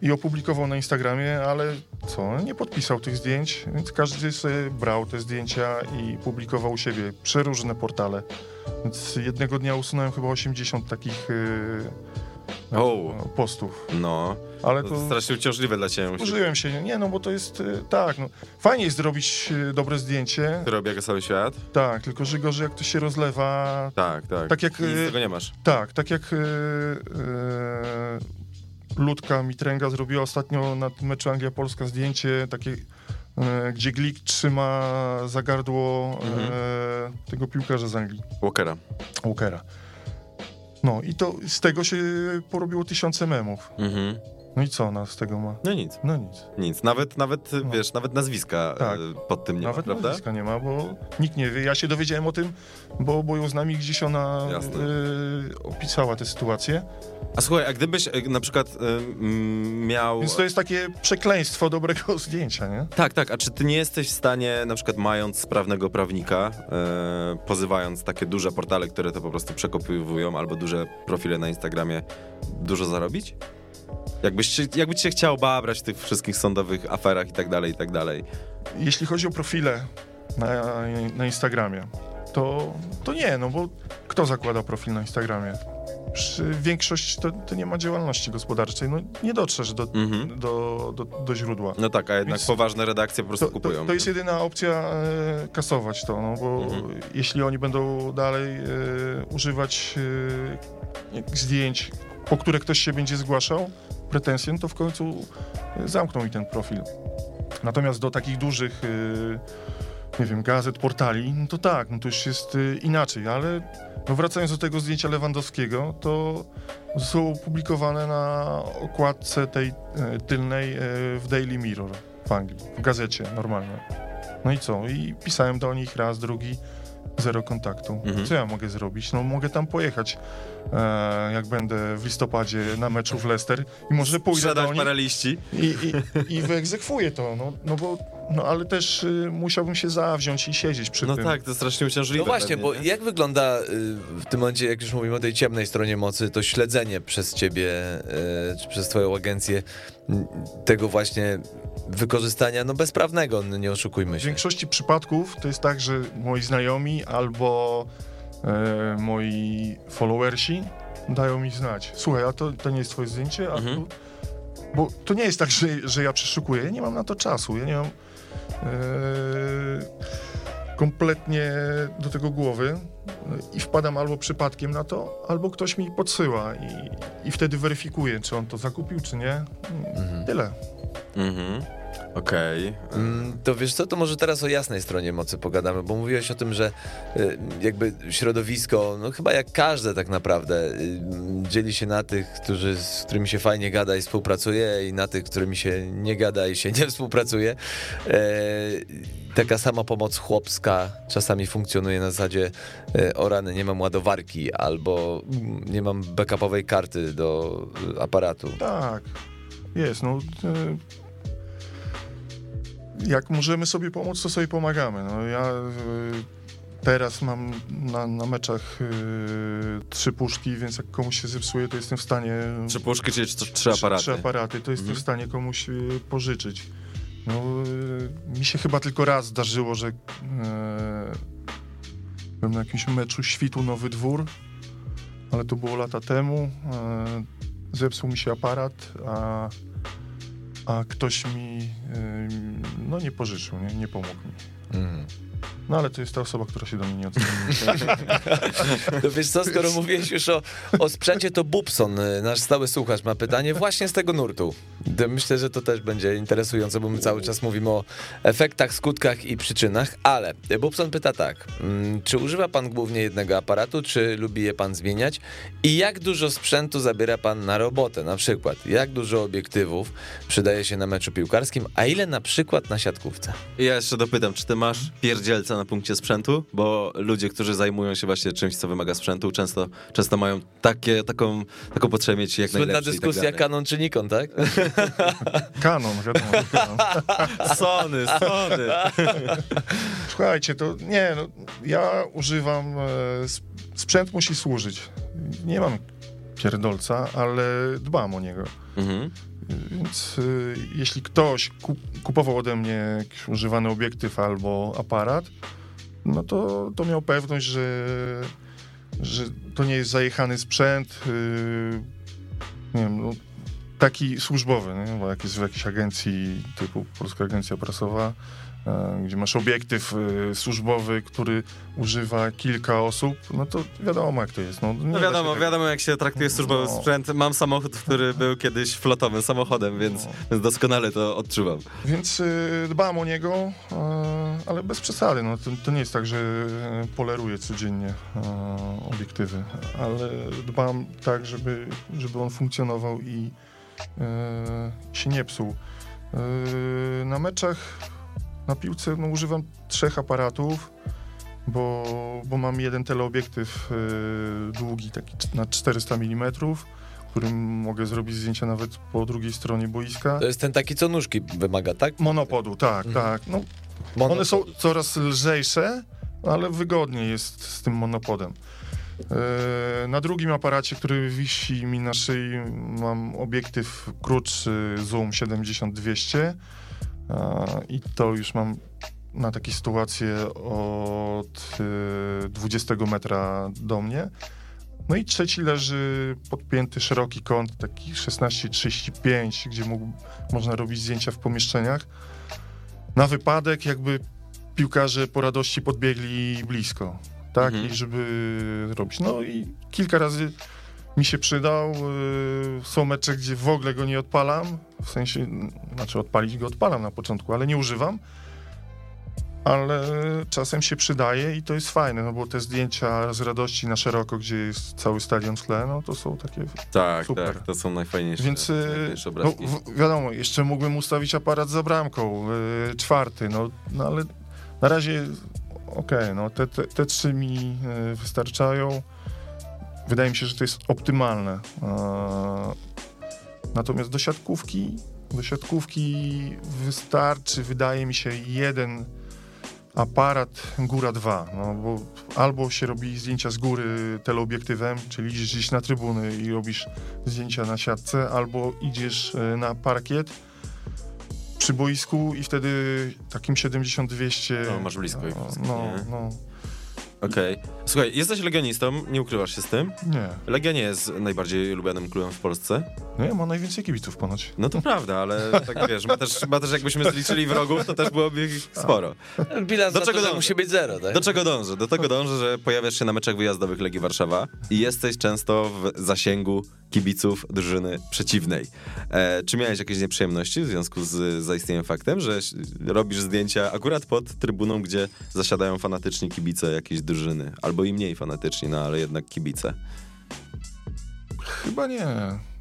S6: i opublikował na Instagramie, ale co, nie podpisał tych zdjęć, więc każdy sobie brał te zdjęcia i publikował u siebie przeróżne portale. Więc jednego dnia usunąłem chyba 80 takich yy,
S5: O.
S6: postów.
S5: No,
S6: Ale
S5: to
S6: to
S5: strasznie uciążliwe dla ciebie.
S6: użyłem się, nie no, bo to jest yy, tak, no, fajnie jest zrobić yy, dobre zdjęcie,
S5: Który obiega cały świat?
S6: tak, tylko że gorzej jak to się rozlewa,
S5: Tak, tak.
S6: Tak jak,
S5: Nic
S6: y,
S5: tego nie masz.
S6: Tak, tak jak yy, Ludka Mitręga zrobiła ostatnio na meczu Anglia-Polska zdjęcie takie gdzie Glik trzyma za gardło
S5: Mhm.
S6: e, tego piłkarza z Anglii,
S5: Walkera.
S6: Walkera. No i to z tego się porobiło tysiące memów.
S5: Mhm.
S6: No i co ona z tego ma?
S5: No nic,
S6: No nic.
S5: nic. Nawet, nawet
S6: No.
S5: wiesz, nawet nazwiska
S6: Tak.
S5: e, pod tym nie
S6: Nawet
S5: ma, prawda?
S6: nazwiska nie ma, bo nikt nie wie. Ja się dowiedziałem o tym, bo, bo ją z nami gdzieś ona e, opisała tę sytuację.
S5: A słuchaj, a gdybyś e, na przykład mm, miał...
S6: Więc to jest takie przekleństwo dobrego *laughs* zdjęcia, nie?
S5: Tak, tak, a czy ty nie jesteś w stanie, na przykład mając sprawnego prawnika, e, pozywając takie duże portale, które to po prostu przekopywują, albo duże profile na Instagramie, dużo zarobić? Jakbyś, się- jakbyś się chciał babrać w tych wszystkich sądowych aferach i tak dalej, i tak dalej.
S6: Jeśli chodzi o profile na, na Instagramie, to, to nie, no bo kto zakłada profil na Instagramie? Przy większość to, to nie ma działalności gospodarczej, no nie dotrzesz do,
S5: Mhm.
S6: do, do, do źródła.
S5: No tak, a jednak
S6: Więc
S5: poważne redakcje po prostu
S6: To,
S5: kupują.
S6: to, to jest jedyna opcja e, kasować to, no bo
S5: Mhm.
S6: jeśli oni będą dalej e, używać e, zdjęć, po które ktoś się będzie zgłaszał, pretensje, no to w końcu e, zamkną mi ten profil. Natomiast do takich dużych, e, nie wiem, gazet, portali, no to tak, no to już jest e, inaczej, ale no wracając do tego zdjęcia Lewandowskiego, to są publikowane na okładce tej tylnej w Daily Mirror w Anglii, w gazecie normalnie. No i co? I pisałem do nich raz, drugi, zero kontaktu.
S5: Mhm.
S6: Co ja mogę zrobić? No mogę tam pojechać, e, jak będę w listopadzie na meczu w Leicester i może pójdę do nich
S5: parę liści.
S6: i, i, i wyegzekwuję to, no, no bo, no ale też y, musiałbym się zawziąć i siedzieć przy
S5: No
S6: tym.
S5: tak, to strasznie uciążliwe.
S4: No właśnie,
S5: pewnie,
S4: bo
S5: nie?
S4: jak wygląda y, w tym momencie, jak już mówimy o tej ciemnej stronie mocy, to śledzenie przez ciebie, y, czy przez twoją agencję m, tego właśnie wykorzystania, no bezprawnego, no nie oszukujmy
S6: W
S4: się.
S6: większości przypadków to jest tak, że moi znajomi albo e, moi followersi dają mi znać. Słuchaj, a to, to nie jest twoje zdjęcie? A
S5: Mhm.
S6: tu... Bo to nie jest tak, że, że ja przeszukuję. Ja nie mam na to czasu. Ja nie mam e, kompletnie do tego głowy i wpadam albo przypadkiem na to, albo ktoś mi podsyła i, i wtedy weryfikuję, czy on to zakupił, czy nie. Tyle.
S5: Mhm. Okej.
S4: Mm, To wiesz co, to może teraz o jasnej stronie mocy pogadamy, bo mówiłeś o tym, że y, jakby środowisko, no chyba jak każde tak naprawdę, y, dzieli się na tych, którzy, z którymi się fajnie gada i współpracuje i na tych, z którymi się nie gada i się *laughs* nie współpracuje. E, taka sama pomoc chłopska czasami funkcjonuje na zasadzie e, o rany, nie mam ładowarki albo mm, nie mam backupowej karty do y, aparatu.
S6: Tak, jest. No, e, jak możemy sobie pomóc, to sobie pomagamy. No, ja e, teraz mam na, na meczach e, trzy puszki, więc jak komuś się zepsuje, to jestem w stanie...
S5: Trzy puszki, czyli trzy, trzy aparaty.
S6: Trzy aparaty, to jestem
S5: Mhm.
S6: w stanie komuś pożyczyć. No, mi się chyba tylko raz zdarzyło, że byłem na jakimś meczu Świtu Nowy Dwór, ale to było lata temu. Zepsuł mi się aparat, a, a ktoś mi no nie pożyczył, nie, nie pomógł mi.
S4: Mhm.
S6: No ale to jest ta osoba, która się do mnie nie odzwoni.
S4: No *laughs* wiesz co, skoro mówiłeś już o, o sprzęcie, to Bubson, y, nasz stały słuchacz, ma pytanie właśnie z tego nurtu. Myślę, że to też będzie interesujące, bo my cały czas mówimy o efektach, skutkach i przyczynach, ale Bubson pyta tak, mm, czy używa pan głównie jednego aparatu, czy lubi je pan zmieniać i jak dużo sprzętu zabiera pan na robotę, na przykład jak dużo obiektywów przydaje się na meczu piłkarskim, a ile na przykład na siatkówce?
S5: Ja jeszcze dopytam, czy ty masz pierdzielca na punkcie sprzętu? Bo ludzie, którzy zajmują się właśnie czymś, co wymaga sprzętu, często, często mają takie, taką, taką potrzebę mieć jak
S4: Słynna
S5: najlepszy i
S4: dyskusja
S5: tak.
S4: Canon czy Nikon, tak? *laughs*
S6: Kanon, wiadomo. *laughs*
S5: Sony, Sony. *laughs*
S6: Słuchajcie, to nie, no, ja używam, e, sp- sprzęt musi służyć. Nie mam pierdolca, ale dbam o niego.
S5: Mhm.
S6: Więc y, jeśli ktoś kup- kupował ode mnie jakiś używany obiektyw albo aparat, no to, to miał pewność, że, że to nie jest zajechany sprzęt, y, nie wiem, no, taki służbowy, nie? bo jak jest w jakiejś agencji typu Polska Agencja Prasowa, gdzie masz obiektyw e, służbowy, który używa kilka osób, no to wiadomo jak to jest. No,
S5: No wiadomo,
S6: tak-
S5: wiadomo jak się traktuje służbowy
S6: No.
S5: sprzęt. Mam samochód, który był kiedyś flotowym samochodem, więc,
S6: No.
S5: więc doskonale to odczuwam.
S6: Więc y, dbam o niego, e, ale bez przesady. No, to, to nie jest tak, że e, poleruję codziennie e, obiektywy, ale dbam tak, żeby, żeby on funkcjonował i e, się nie psuł. E, na meczach na piłce no, używam trzech aparatów, bo, bo mam jeden teleobiektyw e, długi, taki na 400 mm, którym mogę zrobić zdjęcia nawet po drugiej stronie boiska.
S4: To jest ten taki, co nóżki wymaga, tak?
S6: Monopodu, tak,
S4: Mhm.
S6: tak. No, one są coraz lżejsze, ale wygodniej jest z tym monopodem. E, Na drugim aparacie, który wisi mi na szyi, mam obiektyw krótszy Zoom 70-200 a, i to już mam na takie sytuacje od e, 20 metra do mnie. No i trzeci leży podpięty szeroki kąt, taki 16-35, gdzie mógł, można robić zdjęcia w pomieszczeniach. Na wypadek, jakby piłkarze po radości podbiegli blisko, tak,
S5: Mhm.
S6: i żeby robić. No i kilka razy mi się przydał. Yy, Są mecze, gdzie w ogóle go nie odpalam, w sensie, znaczy odpalić go odpalam na początku, ale nie używam. Ale czasem się przydaje i to jest fajne, no bo te zdjęcia z radości na szeroko, gdzie jest cały stadion w tle, no to są takie
S5: Tak,
S6: Super.
S5: tak, to są najfajniejsze,
S6: więc y,
S5: najfajniejsze
S6: no, wiadomo, jeszcze mógłbym ustawić aparat za bramką, y, czwarty, no, no ale na razie okej, no te, te, te trzy mi y, wystarczają. Wydaje mi się, że to jest optymalne. E, natomiast do siatkówki, do siatkówki wystarczy, wydaje mi się, jeden aparat, góra dwa, no bo albo się robi zdjęcia z góry teleobiektywem, czyli idziesz gdzieś na trybuny i robisz zdjęcia na siatce, albo idziesz e, na parkiet przy boisku i wtedy takim 70-200...
S5: No, masz blisko
S6: no, no, no,
S5: Okej. Słuchaj, jesteś legionistą, nie ukrywasz się z tym.
S6: nie.
S5: Legia nie jest najbardziej lubianym klubem w Polsce.
S6: Nie, ma najwięcej kibiców ponoć.
S5: No to prawda, ale tak wiesz, ma też, ma też jakbyśmy zliczyli wrogów, to też byłoby ich sporo.
S4: Bilans
S5: Do czego
S4: musi być zero, tak?
S5: Do czego dążę? Do tego dążę, że pojawiasz się na meczach wyjazdowych Legii Warszawa i jesteś często w zasięgu kibiców drużyny przeciwnej. E, czy miałeś jakieś nieprzyjemności w związku z zaistniałym faktem, że robisz zdjęcia akurat pod trybuną, gdzie zasiadają fanatyczni kibice jakiejś drużyny? Albo i mniej fanatyczni, no ale jednak kibice.
S6: Chyba nie.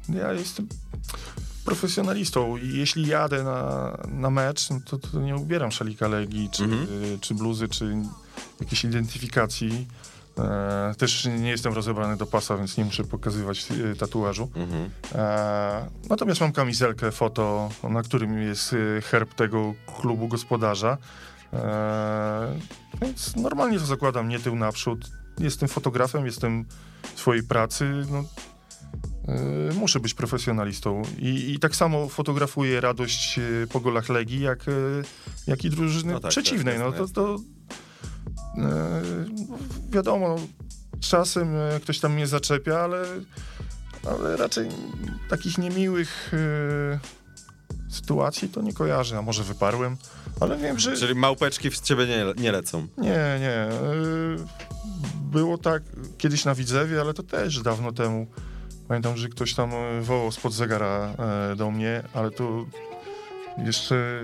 S6: Ja jestem profesjonalistą i jeśli jadę na, na mecz, no to, to nie ubieram szalika Legii, czy,
S5: Mhm.
S6: czy bluzy, czy jakiejś identyfikacji. E, też nie jestem rozebrany do pasa, więc nie muszę pokazywać e, tatuażu.
S5: Mhm.
S6: E, natomiast mam kamizelkę, foto, na którym jest e, herb tego klubu gospodarza. E, więc normalnie to zakładam, nie tył naprzód. Jestem fotografem, jestem w swojej pracy. No, e, muszę być profesjonalistą. I, I tak samo fotografuję radość po golach Legii, jak, jak i drużyny
S5: No tak,
S6: przeciwnej.
S5: tak,
S6: no to, to wiadomo, czasem e, ktoś tam mnie zaczepia, ale ale raczej takich niemiłych e, sytuacji to nie kojarzę, a może wyparłem, ale wiem, że
S5: Czyli małpeczki w ciebie nie, nie lecą.
S6: nie, nie. e, Było tak kiedyś na Widzewie, ale to też dawno temu. Pamiętam, że ktoś tam e, wołał spod zegara e, do mnie, ale to jeszcze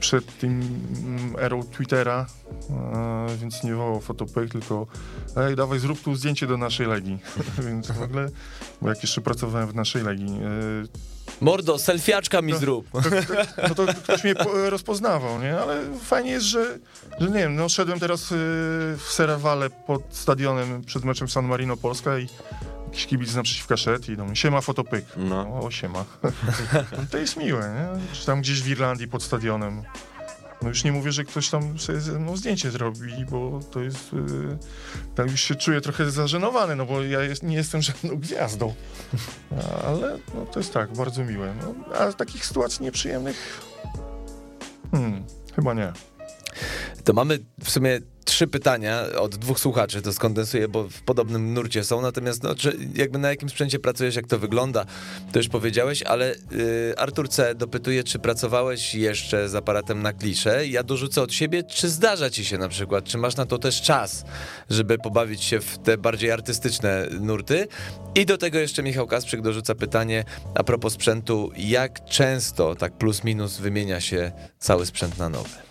S6: przed tym mm, erą Twittera, e, więc nie wołał fotopek, tylko ej, dawaj zrób tu zdjęcie do naszej Legii. *laughs* więc w ogóle, bo jak jeszcze pracowałem w naszej Legii, e,
S4: Mordo, selfiaczka mi zrób.
S6: no to ktoś mnie po- rozpoznawał, nie? Ale fajnie jest, że, że nie wiem, no szedłem teraz w Serewale pod stadionem przed meczem San Marino Polska i jakiś kibic naprzeciwka szedł i do mnie, siema fotopyk.
S5: No.
S6: O, siema. *laughs* To jest miłe, nie? Czy tam gdzieś w Irlandii pod stadionem. No już nie mówię, że ktoś tam sobie ze mną zdjęcie zrobi, bo to jest... Y, tak już się czuję trochę zażenowany, no bo ja jest, nie jestem *laughs* żadną gwiazdą. Ale no, to jest tak, bardzo miłe. No, a takich sytuacji nieprzyjemnych... Hmm, chyba nie.
S4: To mamy w sumie trzy pytania od dwóch słuchaczy, to skondensuję, bo w podobnym nurcie są, natomiast no, czy jakby na jakim sprzęcie pracujesz, jak to wygląda, to już powiedziałeś, ale y, Artur C. dopytuje, czy pracowałeś jeszcze z aparatem na klisze. Ja dorzucę od siebie, czy zdarza ci się na przykład, czy masz na to też czas, żeby pobawić się w te bardziej artystyczne nurty. I do tego jeszcze Michał Kasprzyk dorzuca pytanie a propos sprzętu, jak często, tak plus minus, wymienia się cały sprzęt na nowy?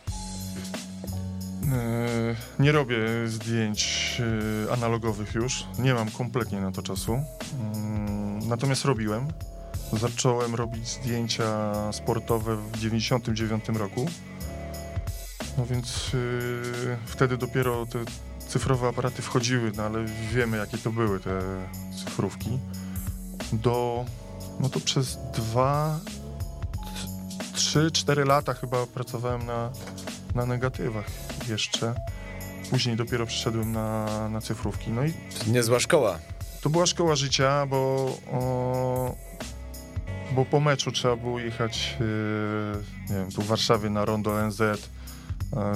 S6: E, Nie robię zdjęć e, analogowych już. Nie mam kompletnie na to czasu. Mm, Natomiast robiłem. Zacząłem robić zdjęcia sportowe w 99 roku. No więc e, wtedy dopiero te cyfrowe aparaty wchodziły, no ale wiemy jakie to były te cyfrówki. Do, no to przez dwa, t- trzy, cztery lata chyba pracowałem na, na negatywach jeszcze. Później dopiero przeszedłem na, na cyfrówki. No i
S4: Niezła szkoła.
S6: to była szkoła życia, bo, o, bo po meczu trzeba było jechać, e, nie wiem, tu w Warszawie na Rondo NZ, e,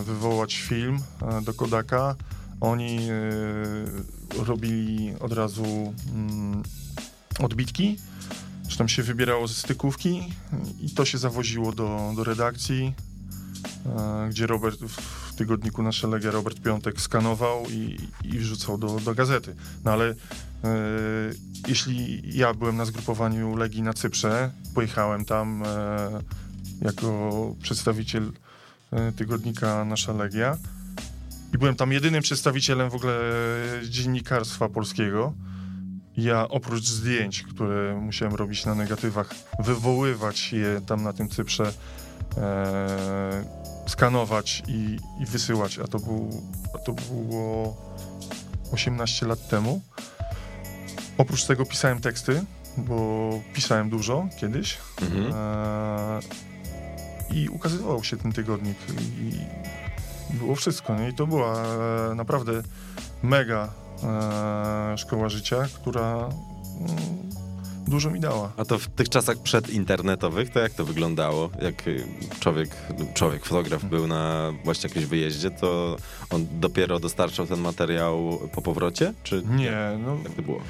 S6: wywołać film e, do Kodaka. Oni e, robili od razu mm, odbitki, że tam się wybierało ze stykówki i to się zawoziło do, do redakcji, e, gdzie Robert w tygodniku Nasze Legia Robert Piątek skanował i, i wrzucał do, do gazety. No ale e, jeśli ja byłem na zgrupowaniu Legii na Cyprze, pojechałem tam e, jako przedstawiciel e, tygodnika Nasza Legia i byłem tam jedynym przedstawicielem w ogóle dziennikarstwa polskiego. Ja oprócz zdjęć, które musiałem robić na negatywach, wywoływać je tam na tym Cyprze, skanować i, i wysyłać, a to, był, a to było 18 lat temu. Oprócz tego pisałem teksty, bo pisałem dużo kiedyś
S5: Mhm.
S6: e, i ukazywał się ten tygodnik i było wszystko. Nie? I to była e, naprawdę mega e, szkoła życia, która mm, dużo mi dała.
S5: A to w tych czasach przedinternetowych, to jak to wyglądało? Jak y, człowiek, człowiek, fotograf był na właśnie jakimś wyjeździe, to on dopiero dostarczał ten materiał po powrocie? Czy
S6: Nie, no,
S5: jak to było?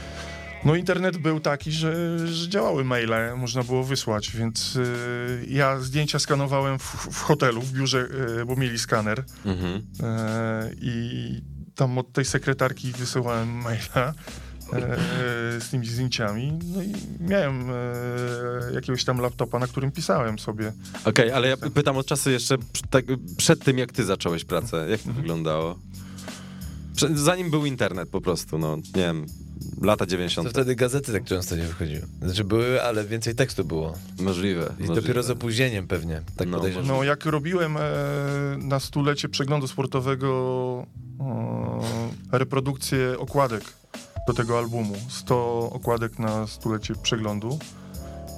S6: no internet był taki, że, że działały maile, można było wysłać, więc y, ja zdjęcia skanowałem w, w hotelu, w biurze, y, bo mieli skaner
S5: Mhm.
S6: e, i tam od tej sekretarki wysyłałem maila z tymi zdjęciami, no i miałem e, jakiegoś tam laptopa, na którym pisałem sobie.
S5: Okej, ale ja pytam o czasy jeszcze tak, przed tym, jak ty zacząłeś pracę. Jak
S6: Mhm.
S5: to wyglądało? Prze- Zanim był internet po prostu, no, nie wiem, lata
S4: To
S5: 90.
S4: wtedy gazety tak często nie wychodziły. Znaczy były, ale więcej tekstu było.
S5: Możliwe.
S4: I
S5: możliwe.
S4: dopiero z opóźnieniem pewnie, tak
S5: No,
S4: podejrzewam.
S6: No, jak robiłem e, na stulecie przeglądu sportowego e, reprodukcję okładek do tego albumu, 100 okładek na stulecie przeglądu,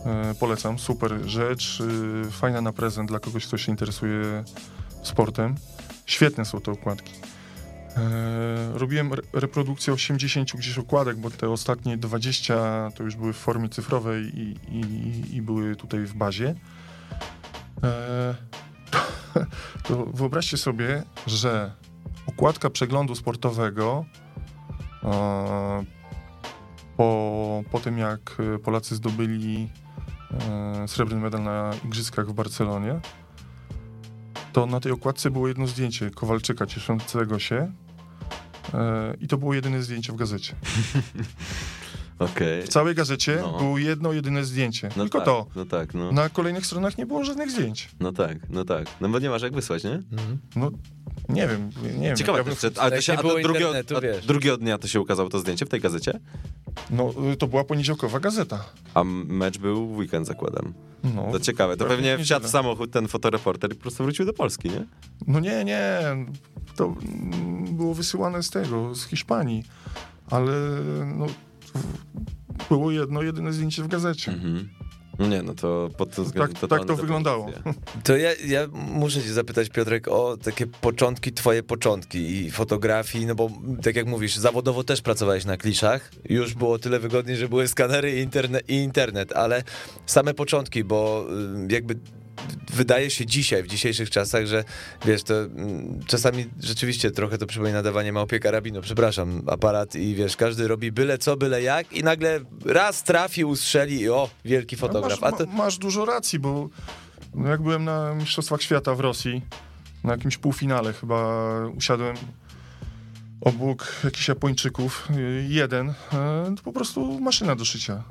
S6: e, polecam, super rzecz, e, fajna na prezent dla kogoś, kto się interesuje sportem. Świetne są te okładki. E, robiłem re- reprodukcję 80 gdzieś okładek, bo te ostatnie 20 to już były w formie cyfrowej i, i, i były tutaj w bazie. E, to *laughs* wyobraźcie sobie, że okładka przeglądu sportowego po, po tym, jak e, Polacy zdobyli e, srebrny medal na Igrzyskach w Barcelonie, to na tej okładce było jedno zdjęcie Kowalczyka cieszącego się e, i to było jedyne zdjęcie w gazecie. *laughs*
S5: Okej.
S6: W całej gazecie
S5: No.
S6: było jedno, jedyne zdjęcie.
S5: No
S6: Tylko
S5: tak,
S6: to.
S5: No tak, no.
S6: Na kolejnych stronach nie było żadnych zdjęć.
S5: No tak, no tak. No bo nie masz jak wysłać, nie?
S4: Mhm.
S6: No, nie wiem, nie wiem.
S5: Ciekawe
S6: ja bym-
S5: ale to się, a
S4: było
S5: to drugiego,
S4: internetu,
S5: a drugiego dnia to się ukazało to zdjęcie w tej gazecie?
S6: No, y, to była poniedziałkowa gazeta.
S5: A mecz był w weekend, zakładam.
S6: No,
S5: To ciekawe, to
S6: pewnie
S5: wsiadł w samochód ten fotoreporter i po prostu wrócił do Polski, nie?
S6: no nie, nie. To było wysyłane z tego, z Hiszpanii. Ale no, było jedno, jedyne zdjęcie w gazecie.
S5: Mhm. Nie, no to pod tym względem
S6: tak to
S5: totalna
S6: wyglądało.
S4: To ja, ja muszę cię zapytać, Piotrek, o takie początki, twoje początki i fotografii, no bo tak jak mówisz, zawodowo też pracowałeś na kliszach, już było tyle wygodniej, że były skanery i, interne, i internet, ale same początki, bo y, jakby wydaje się dzisiaj, w dzisiejszych czasach, że wiesz, to mm, czasami rzeczywiście trochę to przypomina dawanie małpie karabinu, przepraszam, aparat i wiesz, każdy robi byle co, byle jak i nagle raz trafi, ustrzeli i o, wielki fotograf.
S6: No
S4: A
S6: masz,
S4: to,
S6: ma, masz dużo racji, bo no jak byłem na Mistrzostwach Świata w Rosji, na jakimś półfinale chyba usiadłem obok jakichś Japończyków, y, jeden, y, to po prostu maszyna do szycia.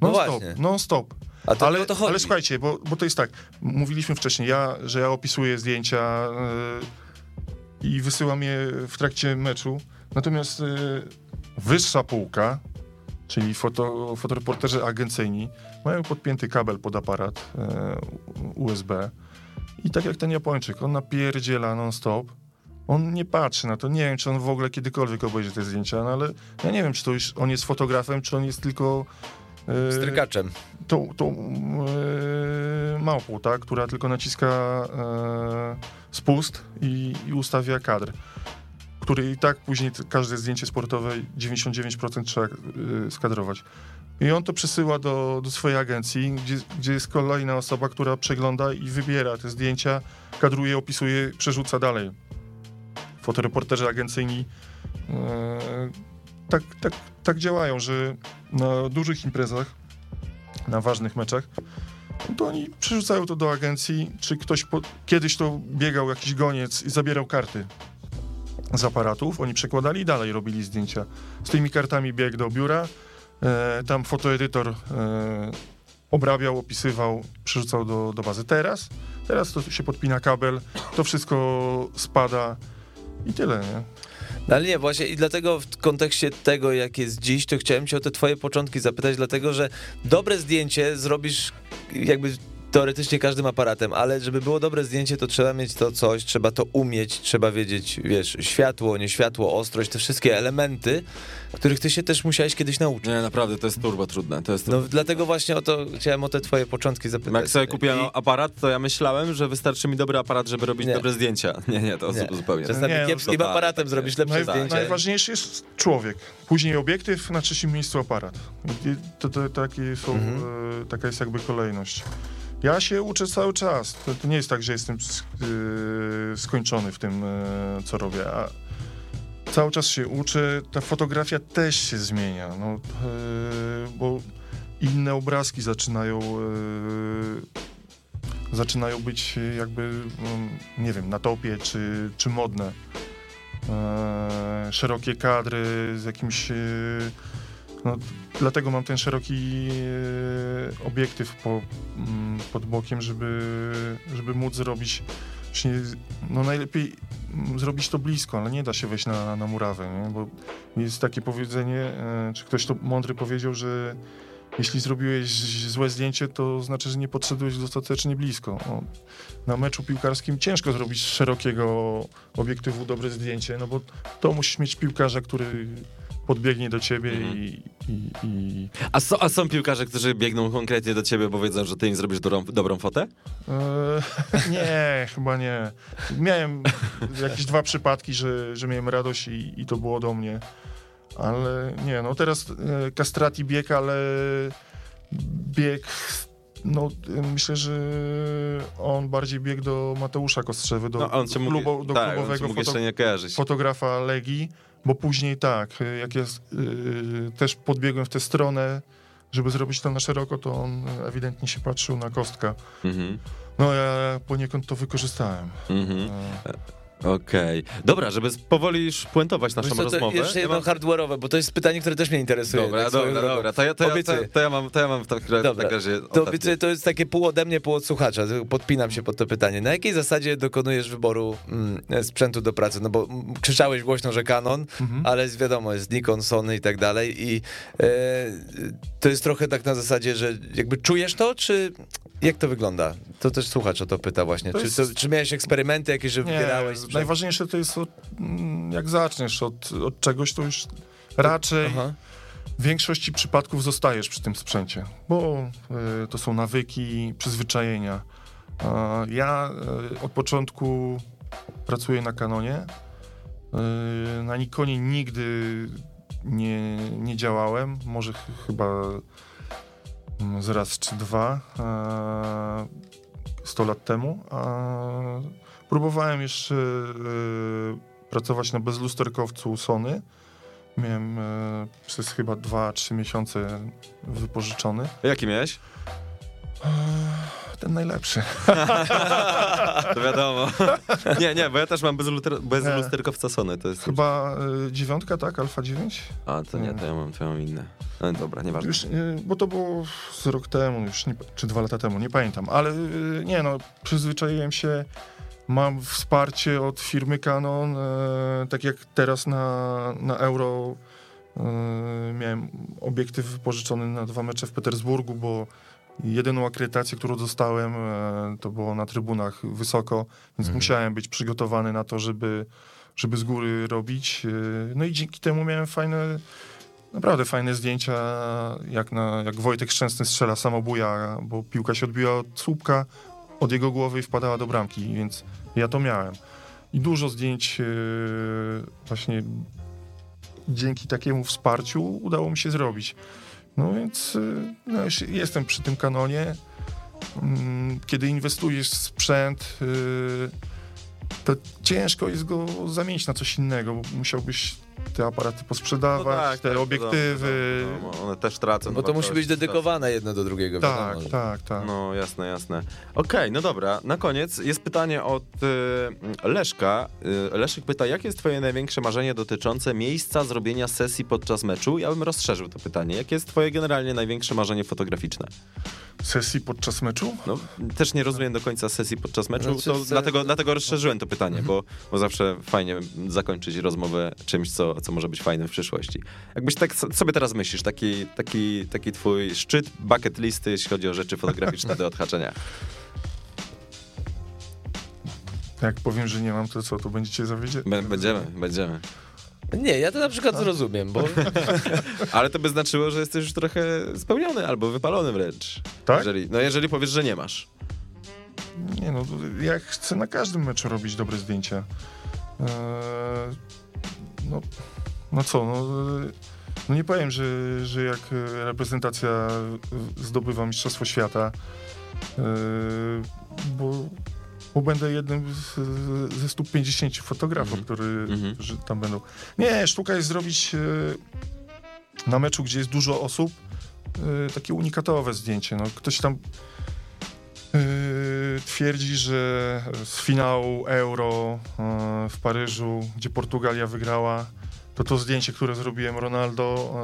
S4: No
S6: Non stop,
S4: właśnie.
S6: non stop.
S4: A to,
S6: ale,
S4: to chodzi.
S6: ale słuchajcie, bo, bo to jest tak, mówiliśmy wcześniej, ja, że ja opisuję zdjęcia y, i wysyłam je w trakcie meczu, natomiast y, wyższa półka, czyli foto, fotoreporterzy agencyjni, mają podpięty kabel pod aparat y, USB i tak jak ten Japończyk, on napierdziela non-stop, on nie patrzy na to, nie wiem, czy on w ogóle kiedykolwiek obejrzy te zdjęcia, no ale ja nie wiem, czy to już on jest fotografem, czy on jest tylko... y,
S4: Strykaczem.
S6: tą, tą e, małpą, tak, która tylko naciska e, spust i, i ustawia kadr, który i tak później każde zdjęcie sportowe 99% trzeba e, skadrować. I on to przesyła do, do swojej agencji, gdzie, gdzie jest kolejna osoba, która przegląda i wybiera te zdjęcia, kadruje, opisuje, przerzuca dalej. Fotoreporterzy agencyjni e, tak, tak, tak działają, że na dużych imprezach na ważnych meczach, to oni przerzucają to do agencji, czy ktoś po, kiedyś to biegał jakiś goniec i zabierał karty z aparatów, oni przekładali i dalej robili zdjęcia. Z tymi kartami biegł do biura, e, tam fotoedytor e, obrabiał, opisywał, przerzucał do, do bazy. Teraz, teraz to się podpina kabel, to wszystko spada i tyle, nie?
S4: No ale nie, właśnie i dlatego w kontekście tego, jak jest dziś, to chciałem cię o te twoje początki zapytać, dlatego że dobre zdjęcie zrobisz jakby teoretycznie każdym aparatem, ale żeby było dobre zdjęcie, to trzeba mieć to coś, trzeba to umieć, trzeba wiedzieć, wiesz, światło, nie światło, ostrość, te wszystkie elementy, których ty się też musiałeś kiedyś nauczyć.
S5: Nie, naprawdę, to jest turbo trudne. To jest
S4: No dlatego właśnie o to chciałem o te twoje początki zapytać.
S5: Jak sobie kupiłem
S4: I-
S5: aparat, to ja myślałem, że wystarczy mi dobry aparat, żeby robić
S4: Nie.
S5: dobre zdjęcia. *laughs* Nie, nie, to
S4: Nie.
S5: zupełnie.
S4: Czasami
S6: Nie, no,
S4: kiepskim
S5: totalnie,
S4: aparatem
S5: tak
S4: zrobisz
S5: jest.
S4: lepsze
S6: Naj,
S4: zdjęcie.
S6: najważniejszy jest człowiek. Później obiektyw, na trzecim miejscu aparat. I to, to, takie są,
S4: Mhm.
S6: e, taka jest jakby kolejność. Ja się uczę cały czas. To, to nie jest tak, że jestem e, skończony w tym, e, co robię. A cały czas się uczę. Ta fotografia też się zmienia. No, e, bo inne obrazki zaczynają e, zaczynają być jakby, mm, nie wiem, na topie czy, czy modne e, szerokie kadry z jakimś. No, dlatego mam ten szeroki e, obiektyw po, mm, pod bokiem, żeby, żeby móc zrobić. No najlepiej mm, zrobić to blisko, ale nie da się wejść na, na murawę, nie? bo jest takie powiedzenie, e, czy ktoś to mądry powiedział, że jeśli zrobiłeś złe zdjęcie, to znaczy, że nie podszedłeś dostatecznie blisko. O, na meczu piłkarskim ciężko zrobić z szerokiego obiektywu dobre zdjęcie, no bo to musisz mieć piłkarza, który podbiegnie do ciebie
S5: Mhm.
S6: i, i, i
S5: A, so, a są piłkarze, którzy biegną konkretnie do ciebie, bo wiedzą, że ty im zrobisz dobrą, dobrą fotę?
S6: e, *laughs* nie, chyba nie. Miałem jakieś dwa przypadki, że, że miałem radość i, i to było do mnie. Ale nie, no teraz e, Castrati bieg, ale bieg, no e, myślę, że on bardziej biegł do Mateusza Kostrzewy, do,
S5: No, on mógł,
S6: klubo, do
S5: tak, on
S6: klubowego
S5: mógł
S6: foto,
S5: jeszcze nie kojarzyć.
S6: fotografa Legii, bo później tak, e, jak ja e, też podbiegłem w tę stronę, żeby zrobić to na szeroko, to on ewidentnie się patrzył na kostka.
S5: Mhm,
S6: No ja poniekąd to wykorzystałem.
S5: mhm.
S6: E,
S5: Okej. Dobra, żeby powoli już puentować naszą
S4: Wiesz co, to
S5: rozmowę.
S4: Jeszcze
S5: ja
S4: jedno
S5: mam-
S4: hardware'owe, bo to jest pytanie, które też mnie interesuje.
S5: Dobra,
S4: tak swoją
S5: dobra,
S4: drogą.
S5: dobra. To ja, to, ja, to,
S4: Obiecuję.
S5: to, ja mam, to ja mam w takim
S4: Dobra.
S5: razie
S4: To,
S5: ostatnie.
S4: obiecuję, to jest takie pół ode mnie, pół od słuchacza. Podpinam się pod to pytanie. Na jakiej zasadzie dokonujesz wyboru mm, sprzętu do pracy? No bo mm, krzyczałeś głośno, że Canon,
S6: Mhm.
S4: ale jest wiadomo, jest Nikon, Sony i tak dalej. I e, to jest trochę tak na zasadzie, że jakby czujesz to, czy jak to wygląda? To też słuchacz o to pyta właśnie.
S6: To
S4: czy,
S6: jest-
S4: to, czy miałeś eksperymenty jakieś, że wybierałeś sprzęt?
S6: najważniejsze to jest, od, mm, jak zaczniesz od, od czegoś, to już raczej
S4: Aha.
S6: w większości przypadków zostajesz przy tym sprzęcie, bo y, to są nawyki, przyzwyczajenia. Ja y, od początku pracuję na Canonie. Y, na Nikonie nigdy nie, nie działałem, może ch- chyba mm, z raz czy dwa. A 100 lat temu. A próbowałem jeszcze e, pracować na bezlusterkowcu Sony. Miałem e, przez chyba 2-3 miesiące wypożyczony.
S5: Jaki miałeś?
S6: Ten najlepszy. *laughs*
S5: To wiadomo. nie, nie, bo ja też mam bez, luter, bez lusterkowca Sony. To jest...
S6: Chyba e, dziewiątka, tak? Alfa 9?
S5: A, to nie, to ja mam, to ja mam inne. No dobra, nieważne.
S6: Już, y, bo to było z rok temu, już nie, czy dwa lata temu, nie pamiętam, ale y, nie no, przyzwyczaiłem się, mam wsparcie od firmy Canon, e, tak jak teraz na, na Euro e, miałem obiektyw wypożyczony na dwa mecze w Petersburgu, bo jedyną akredytację, którą dostałem, e, to było na trybunach wysoko, więc musiałem być przygotowany na to, żeby, żeby z góry robić. E, No i dzięki temu miałem fajne, naprawdę fajne zdjęcia, jak, na, jak Wojtek Szczęsny strzela samobuja, bo piłka się odbiła od słupka, od jego głowy i wpadała do bramki, więc ja to miałem. I dużo zdjęć e, właśnie dzięki takiemu wsparciu udało mi się zrobić. No więc y, no, jestem przy tym kanonie. Mm, Kiedy inwestujesz w sprzęt, y, to ciężko jest go zamienić na coś innego, bo musiałbyś te aparaty posprzedawać, te
S5: tak,
S6: obiektywy.
S5: wiadomo, no, one też tracą.
S4: Bo to musi być dedykowane jedno do drugiego.
S6: Tak,
S4: wiadomo, że-
S6: tak, tak.
S5: No, jasne, jasne. Okej, no dobra. Na koniec jest pytanie od y, Leszka. Y, Leszek pyta, jakie jest twoje największe marzenie dotyczące miejsca zrobienia sesji podczas meczu? Ja bym rozszerzył to pytanie. Jakie jest twoje generalnie największe marzenie fotograficzne?
S6: Sesji podczas meczu?
S5: No, też nie rozumiem do końca sesji podczas meczu,
S4: Znaczy,
S5: to
S4: se-
S5: dlatego, dlatego rozszerzyłem to pytanie, bo, bo zawsze fajnie zakończyć rozmowę czymś, co, co może być fajne w przyszłości. Jakbyś tak so- sobie teraz myślisz, taki, taki, taki twój szczyt bucket listy, jeśli chodzi o rzeczy fotograficzne do odhaczenia.
S6: Jak powiem, że nie mam, to co, to będziecie zawiedzieć?
S5: Bę- Będziemy, będziemy.
S4: Nie, ja to na przykład zrozumiem, bo *laughs*
S5: Ale to by znaczyło, że jesteś już trochę spełniony albo wypalony wręcz.
S6: Tak?
S5: Jeżeli, no jeżeli powiesz, że nie masz.
S6: Nie no, ja chcę na każdym meczu robić dobre zdjęcia. Eee, no, no co, no, no nie powiem, że, że jak e, reprezentacja zdobywa Mistrzostwo Świata, e, bo, bo będę jednym z, ze 150 fotografów, który,
S5: Mhm.
S6: którzy tam będą. Nie, sztuka jest zrobić e, na meczu, gdzie jest dużo osób, takie unikatowe zdjęcie. No, ktoś tam twierdzi, że z finału Euro yy, w Paryżu, gdzie Portugalia wygrała, to to zdjęcie, które zrobiłem Ronaldo,